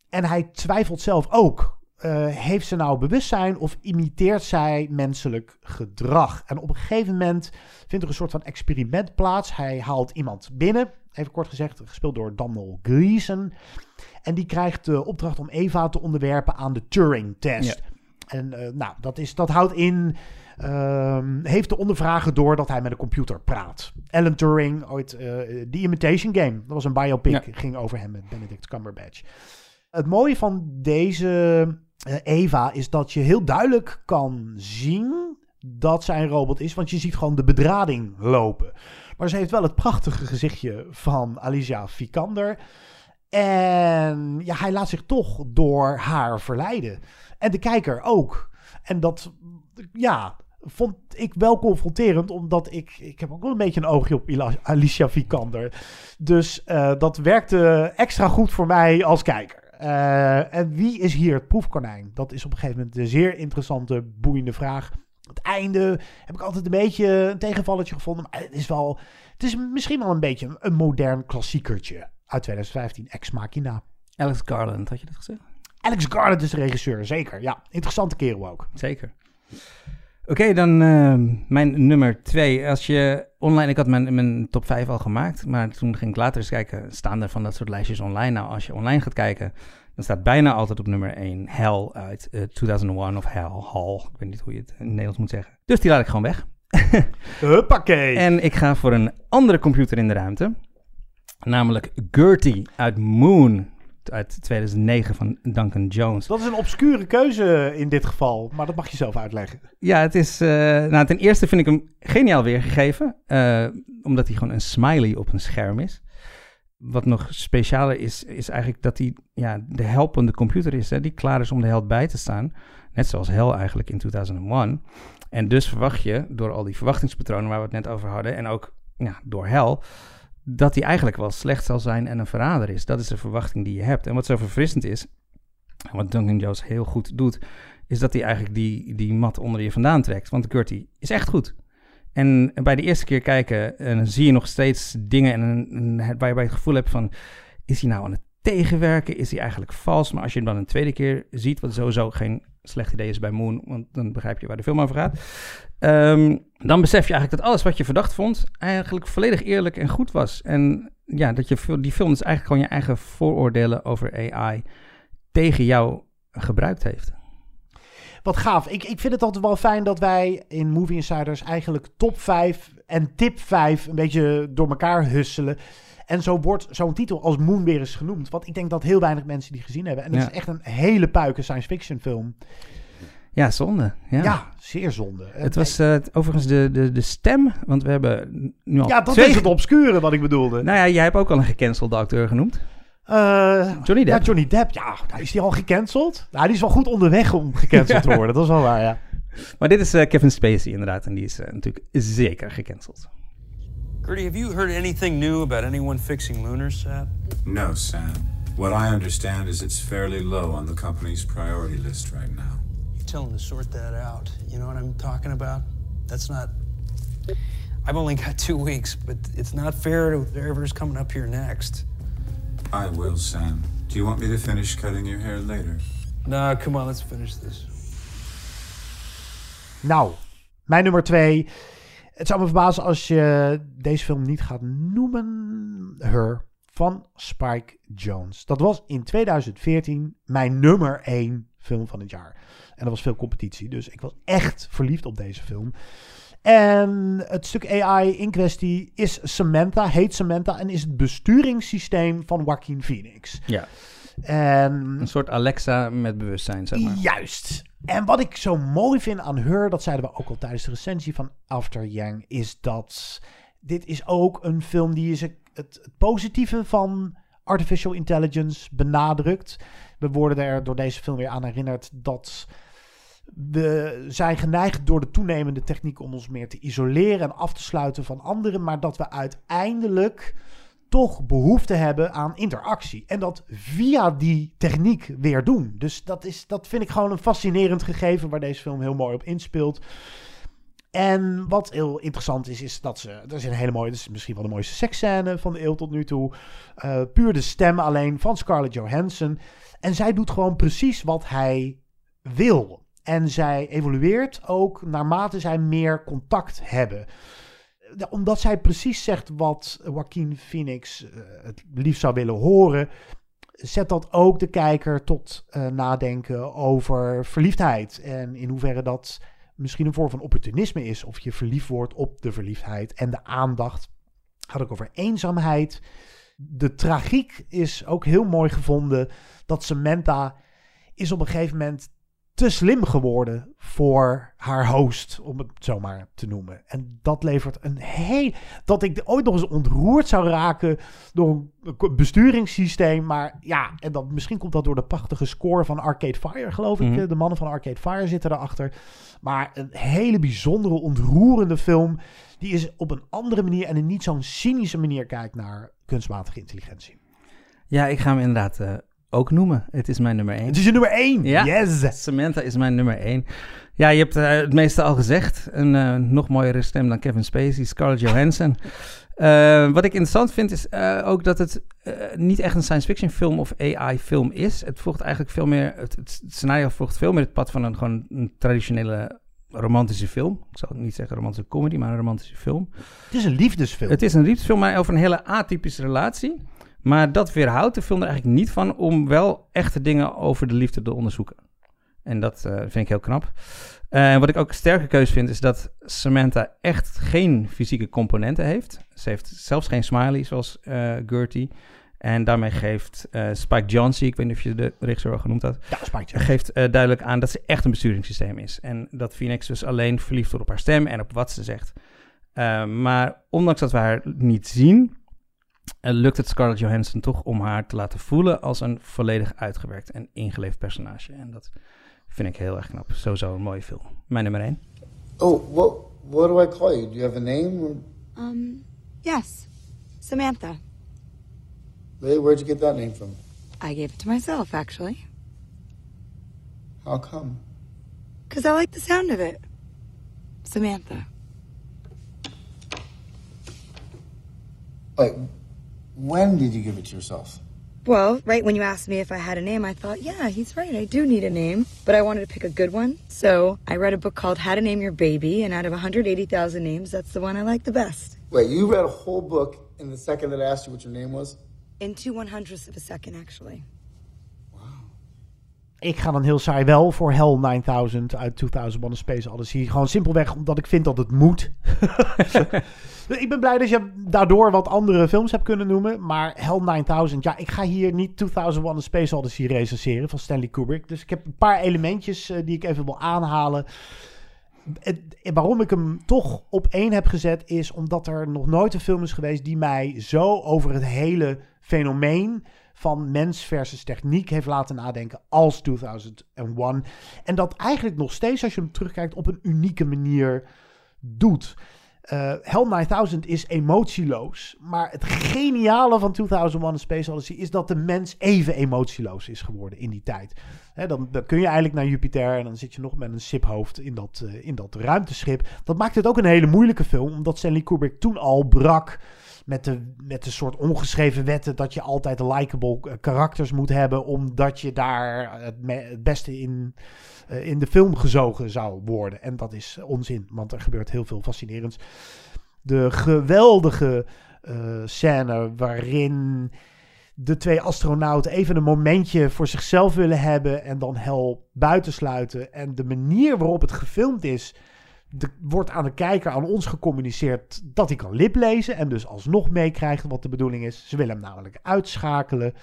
En hij twijfelt zelf ook. Eh, heeft ze nou bewustzijn of imiteert zij menselijk gedrag? En op een gegeven moment vindt er een soort van experiment plaats. Hij haalt iemand binnen, even kort gezegd, gespeeld door Daniel Gleeson. En die krijgt de opdracht om Eva te onderwerpen aan de Turing-test. Ja. En eh, nou, dat, is, dat houdt in. ehm, heeft de ondervrager door dat hij met een computer praat. Alan Turing, ooit eh The Imitation Game. Dat was een biopic, Ja. ging over hem met Benedict Cumberbatch. Het mooie van deze Eva is dat je heel duidelijk kan zien dat zij een robot is, want je ziet gewoon de bedrading lopen. Maar ze heeft wel het prachtige gezichtje van Alicia Vikander. En ja, hij laat zich toch door haar verleiden. En de kijker ook. En dat, ja, vond ik wel confronterend, omdat ik, ik heb ook wel een beetje een oogje op Alicia Vikander. Dus eh, dat werkte extra goed voor mij als kijker. Eh, en wie is hier het proefkonijn? Dat is op een gegeven moment een zeer interessante, boeiende vraag. Het einde heb ik altijd een beetje een tegenvalletje gevonden. Maar het is wel, het is misschien wel een beetje een modern klassiekertje uit 2015, Ex Machina. Alex Garland, had je dat gezegd? Alex Garland is de regisseur, zeker. Ja, interessante kerel ook. Zeker. Oké, dan ehm, mijn nummer twee. Als je online, ik had mijn, mijn top 5 al gemaakt, maar toen ging ik later eens kijken, staan er van dat soort lijstjes online. Nou, als je online gaat kijken, dan staat bijna altijd op nummer 1 Hell uit eh, 2001 of Hell, Hall. Ik weet niet hoe je het in het Nederlands moet zeggen. Dus die laat ik gewoon weg. <laughs> Huppakee. En ik ga voor een andere computer in de ruimte, namelijk Gertie uit Moon uit 2009 van Duncan Jones. Dat is een obscure keuze in dit geval, maar dat mag je zelf uitleggen. Ja, het is. eh, nou, ten eerste vind ik hem geniaal weergegeven. eh, omdat hij gewoon een smiley op een scherm is. Wat nog specialer is, is eigenlijk dat hij ja, de helpende computer is. Hè, die klaar is om de held bij te staan. Net zoals Hell eigenlijk in 2001. En dus verwacht je, door al die verwachtingspatronen waar we het net over hadden. en ook ja, door Hell. Dat hij eigenlijk wel slecht zal zijn en een verrader is. Dat is de verwachting die je hebt. En wat zo verfrissend is. en wat Duncan Jones heel goed doet is dat hij eigenlijk die, die mat onder je vandaan trekt. Want Gertie is echt goed. En bij de eerste keer kijken, en dan zie je nog steeds dingen en, en, en waar je bij het gevoel hebt van, is hij nou aan het tegenwerken? Is hij eigenlijk vals? Maar als je hem dan een tweede keer ziet, wat sowieso geen slecht idee is bij Moon, want dan begrijp je waar de film over gaat. ehm, dan besef je eigenlijk dat alles wat je verdacht vond, eigenlijk volledig eerlijk en goed was. En ja, dat je die film dus eigenlijk gewoon je eigen vooroordelen over AI tegen jou gebruikt heeft. Wat gaaf. Ik, ik vind het altijd wel fijn dat wij in Movie Insiders eigenlijk top 5 en tip 5 een beetje door elkaar husselen. En zo wordt zo'n titel als Moon weer eens genoemd. Want ik denk dat heel weinig mensen die gezien hebben. En het Ja. is echt een hele puike science fiction film. Ja, zonde. Ja, Ja, zeer zonde. Het was eh, overigens de, de, de stem, want we hebben nu al Ja, dat twee... is het obscure wat ik bedoelde. Nou ja, jij hebt ook al een gecancelde acteur genoemd. Eh, Johnny Depp. Ja, Johnny Depp. Ja, nou, is die al gecanceld? Nou, die is wel goed onderweg om gecanceld <laughs> te worden. Dat is wel waar, ja. Maar dit is eh, Kevin Spacey inderdaad, en die is eh, natuurlijk zeker gecanceld. Gertie, have you heard anything new about anyone fixing Lunar Sat? No, Sam. What I understand is it's fairly low on the company's priority list right now. You tell them to sort that out. You know what I'm talking about? That's not. I've only got two weeks, but it's not fair to whoever's coming up here next. I will, Sam. Do you want me to finish cutting your hair later? Nah, come on, let's finish this. Nou, mijn nummer twee. Het zou me verbazen als je deze film niet gaat noemen. Her van Spike Jones. Dat was in 2014 mijn nummer één film van het jaar. En er was veel competitie, dus ik was echt verliefd op deze film. En het stuk AI in kwestie is Samantha, heet Samantha en is het besturingssysteem van Joaquin Phoenix. Ja. En Een soort Alexa met bewustzijn, zeg maar. Juist. En wat ik zo mooi vind aan Her, dat zeiden we ook al tijdens de recensie van After Yang, is dat dit is ook een film die is het, het positieve van artificial intelligence benadrukt. We worden er door deze film weer aan herinnerd dat we zijn geneigd door de toenemende techniek om ons meer te isoleren en af te sluiten van anderen, maar dat we uiteindelijk toch behoefte hebben aan interactie. En dat via die techniek weer doen. Dus dat, is, dat vind ik gewoon een fascinerend gegeven waar deze film heel mooi op inspeelt. En wat heel interessant is, is dat ze. Er is een hele mooie. Dat is misschien wel de mooiste seksscène van de eeuw tot nu toe. Uh, puur de stem alleen van Scarlett Johansson. En zij doet gewoon precies wat hij wil. En zij evolueert ook naarmate zij meer contact hebben omdat zij precies zegt wat Joaquin Phoenix uh, het liefst zou willen horen, zet dat ook de kijker tot uh, nadenken over verliefdheid. En in hoeverre dat misschien een vorm van opportunisme is. Of je verliefd wordt op de verliefdheid en de aandacht. Gaat ook over eenzaamheid. De tragiek is ook heel mooi gevonden. Dat Samantha is op een gegeven moment te slim geworden voor haar host, om het zo maar te noemen. En dat levert een heel... Dat ik ooit nog eens ontroerd zou raken door een besturingssysteem. Maar ja, en dat, misschien komt dat door de prachtige score van Arcade Fire, geloof ik. Mhm. De mannen van Arcade Fire zitten erachter. Maar een hele bijzondere, ontroerende film. Die is op een andere manier en een niet zo'n cynische manier kijkt naar kunstmatige intelligentie. Ja, ik ga hem inderdaad eh, ook noemen. Het is mijn nummer 1. Het is je nummer 1. Ja, Yes. Samantha is mijn nummer 1. Ja, je hebt eh, het meeste al gezegd. Een eh, nog mooiere stem dan Kevin Spacey, Scarlett Johansson. <laughs> Eh, wat ik interessant vind is ook dat het niet echt een science fiction film of AI film is. Het volgt eigenlijk veel meer, het, het scenario volgt veel meer het pad van een gewoon een traditionele romantische film. Ik zal niet zeggen romantische comedy, maar een romantische film. Het is een liefdesfilm. Het is een liefdesfilm, maar over een hele atypische relatie. Maar dat weerhoudt de film er eigenlijk niet van om wel echte dingen over de liefde te onderzoeken. En dat uh, vind ik heel knap. En uh, wat ik ook een sterke keuze vind, is dat Samantha echt geen fysieke componenten heeft. Ze heeft zelfs geen smiley, zoals uh, Gertie. En daarmee geeft Spike Jonze, ik weet niet of je de regisseur al genoemd had, ja, Spike geeft duidelijk aan dat ze echt een besturingssysteem is. En dat Phoenix dus alleen verliefd wordt op haar stem en op wat ze zegt. maar ondanks dat we haar niet zien, lukt het Scarlett Johansson toch om haar te laten voelen als een volledig uitgewerkt en ingeleefd personage. En dat vind ik heel erg knap. Sowieso een mooie film. Mijn nummer 1. Oh, what, what do I call you? Do you have a name? Um, yes. Samantha. Really? Where'd you get that name from? I gave it to myself, actually. How come? Because I like the sound of it. Samantha. Wait, when did you give it to yourself? Well, right when you asked me if I had a name, I thought, yeah, he's right. I do need a name. But I wanted to pick a good one. So I read a book called How to Name Your Baby. And out of 180,000 names, that's the one I like the best. Wait, you read a whole book in the second that I asked you what your name was? In two one hundredths of a second, actually. Ik ga dan heel saai wel voor Hell 9000 uit 2000 One Space Odyssey. Gewoon simpelweg omdat ik vind dat het moet. <laughs> ik ben blij dat je daardoor wat andere films hebt kunnen noemen. Maar Hell 9000, ja, ik ga hier niet 2001 A Space Odyssey recenseren van Stanley Kubrick. Dus ik heb een paar elementjes uh, die ik even wil aanhalen. Het, waarom ik hem toch op één heb gezet is omdat er nog nooit een film is geweest die mij zo over het hele fenomeen van mens versus techniek heeft laten nadenken als 2001. En dat eigenlijk nog steeds, als je hem terugkijkt, op een unieke manier doet. Eh, Hell 9000 is emotieloos. Maar het geniale van 2001 A Space Odyssey is dat de mens even emotieloos is geworden in die tijd. Dan, dan kun je eigenlijk naar Jupiter en dan zit je nog met een siphoofd in dat, eh, in dat ruimteschip. Dat maakt het ook een hele moeilijke film, omdat Stanley Kubrick toen al brak met de, met de soort ongeschreven wetten dat je altijd likable eh, karakters moet hebben, omdat je daar het, me- het beste in, eh, in de film gezogen zou worden. En dat is onzin, want er gebeurt heel veel fascinerends. De geweldige eh, scène waarin de twee astronauten even een momentje voor zichzelf willen hebben en dan hel buitensluiten. En de manier waarop het gefilmd is, de, wordt aan de kijker, aan ons gecommuniceerd dat hij kan liplezen en dus alsnog meekrijgt wat de bedoeling is. Ze willen hem namelijk uitschakelen.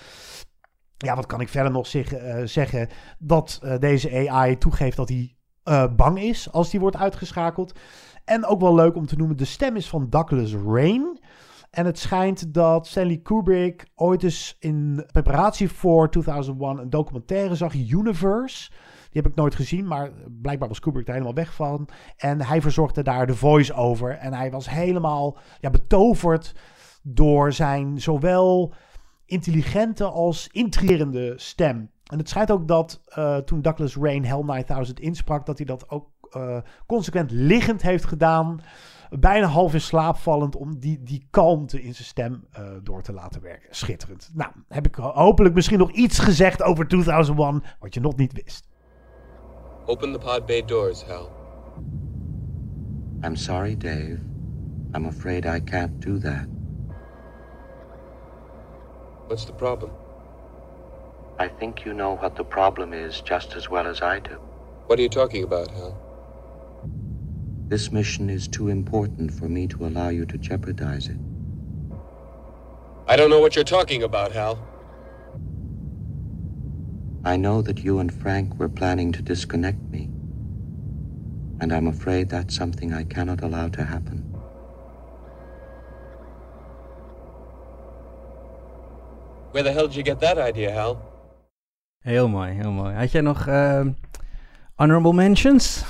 Ja, wat kan ik verder nog zeg- eh, zeggen? Dat eh, deze AI toegeeft dat hij eh, bang is als die wordt uitgeschakeld. En ook wel leuk om te noemen, de stem is van Douglas Rain. En het schijnt dat Stanley Kubrick ooit eens in preparatie voor 2001 een documentaire zag, Universe. Die heb ik nooit gezien, maar blijkbaar was Kubrick er helemaal weg van. En hij verzorgde daar de voice-over. En hij was helemaal ja, betoverd door zijn zowel intelligente als intrigerende stem. En het schijnt ook dat eh, toen Douglas Rain Hell 9000 insprak, dat hij dat ook eh, consequent liggend heeft gedaan. Bijna half in slaap vallend om die, die kalmte in zijn stem eh, door te laten werken. Schitterend. Nou, heb ik hopelijk misschien nog iets gezegd over 2001 wat je nog niet wist. Open the pod bay doors, Hal. I'm sorry, Dave. I'm afraid I can't do that. What's the problem? I think you know what the problem is just as well as I do. What are you talking about, Hal? This mission is too important for me to allow you to jeopardize it. I don't know what you're talking about, Hal. I know that you and Frank were planning to disconnect me. And I'm afraid that's something I cannot allow to happen. Where the hell did you get that idea, Hal? Heel mooi, heel mooi. Had jij nog ehm, honorable mentions?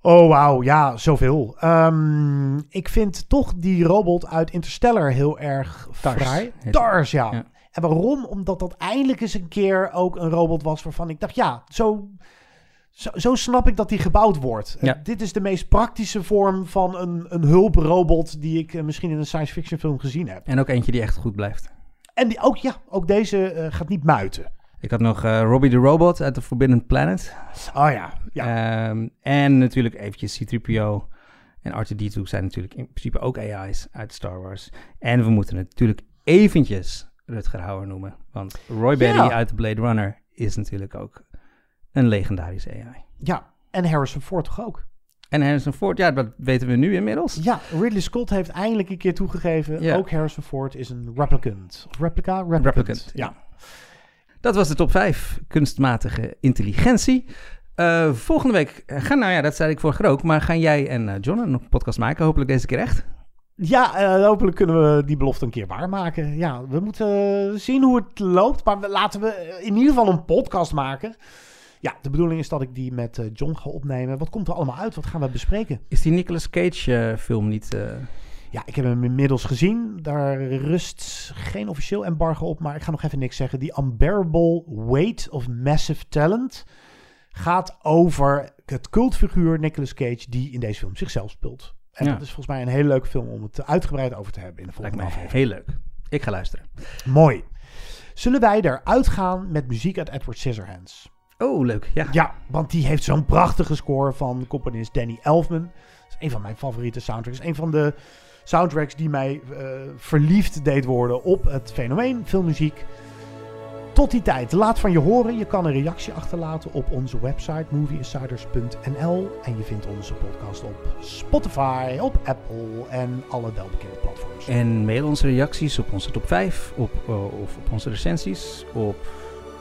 Oh, wauw. Ja, zoveel. Ehm, ik vind toch die robot uit Interstellar heel erg Tars fraai. Tars, ja. Ja. En waarom? Omdat dat eindelijk eens een keer ook een robot was waarvan ik dacht, ja, zo, zo, zo snap ik dat die gebouwd wordt. Ja. Eh, dit is de meest praktische vorm van een, een hulprobot die ik eh, misschien in een science fiction film gezien heb. En ook eentje die echt goed blijft. En die, ook, ja, ook deze eh, gaat niet muiten. Ik had nog Robbie the Robot uit The Forbidden Planet. Oh ja, ja. Ehm, en natuurlijk eventjes C-3PO en R2-D2 zijn natuurlijk in principe ook AI's uit Star Wars. En we moeten natuurlijk eventjes Rutger Hauer noemen. Want Roy Batty Ja. uit Blade Runner is natuurlijk ook een legendarische AI. Ja, en Harrison Ford toch ook? En Harrison Ford, ja, dat weten we nu inmiddels. Ja, Ridley Scott heeft eindelijk een keer toegegeven. Ja. Ook Harrison Ford is een replicant. Of replica? Replicant. Replicant, ja. Dat was de top 5 kunstmatige intelligentie. Eh, volgende week, eh, gaan, nou ja, dat zei ik vorige keer ook, maar gaan jij en eh, John een podcast maken? Hopelijk deze keer echt. Ja, eh, hopelijk kunnen we die belofte een keer waarmaken. Ja, we moeten eh, zien hoe het loopt. Maar laten we eh, in ieder geval een podcast maken. Ja, de bedoeling is dat ik die met John ga opnemen. Wat komt er allemaal uit? Wat gaan we bespreken? Is die Nicolas Cage film niet... Ja, ik heb hem inmiddels gezien. Daar rust geen officieel embargo op. Maar ik ga nog even niks zeggen. The Unbearable Weight of Massive Talent gaat over het cultfiguur Nicolas Cage... die in deze film zichzelf speelt. En Ja. dat is volgens mij een hele leuke film om het uitgebreid over te hebben in de lijkt volgende mij aflevering. heel leuk. Ik ga luisteren. Mooi. Zullen wij eruit gaan met muziek uit Edward Scissorhands? Oh, leuk. Ja. Ja, want die heeft zo'n prachtige score van componist Danny Elfman. Dat is een van mijn favoriete soundtracks. Een van de soundtracks die mij eh, verliefd deed worden op het fenomeen filmmuziek. Tot die tijd, laat van je horen. Je kan een reactie achterlaten op onze website movieinsiders.nl. En je vindt onze podcast op Spotify, op Apple en alle welbekende platforms. En mail onze reacties op onze top 5 op, eh, of op onze recensies op...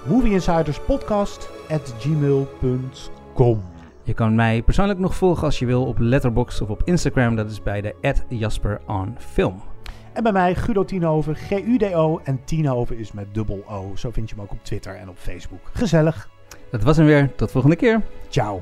movieinsiderspodcast.gmail.com Je kan mij persoonlijk nog volgen als je wil op Letterboxd of op Instagram. Dat is bij de @jasperonfilm. En bij mij Guido Tienhoven, G-U-D-O. En Tienhoven is met dubbel O. Zo vind je hem ook op Twitter en op Facebook. Gezellig. Dat was hem weer. Tot volgende keer. Ciao.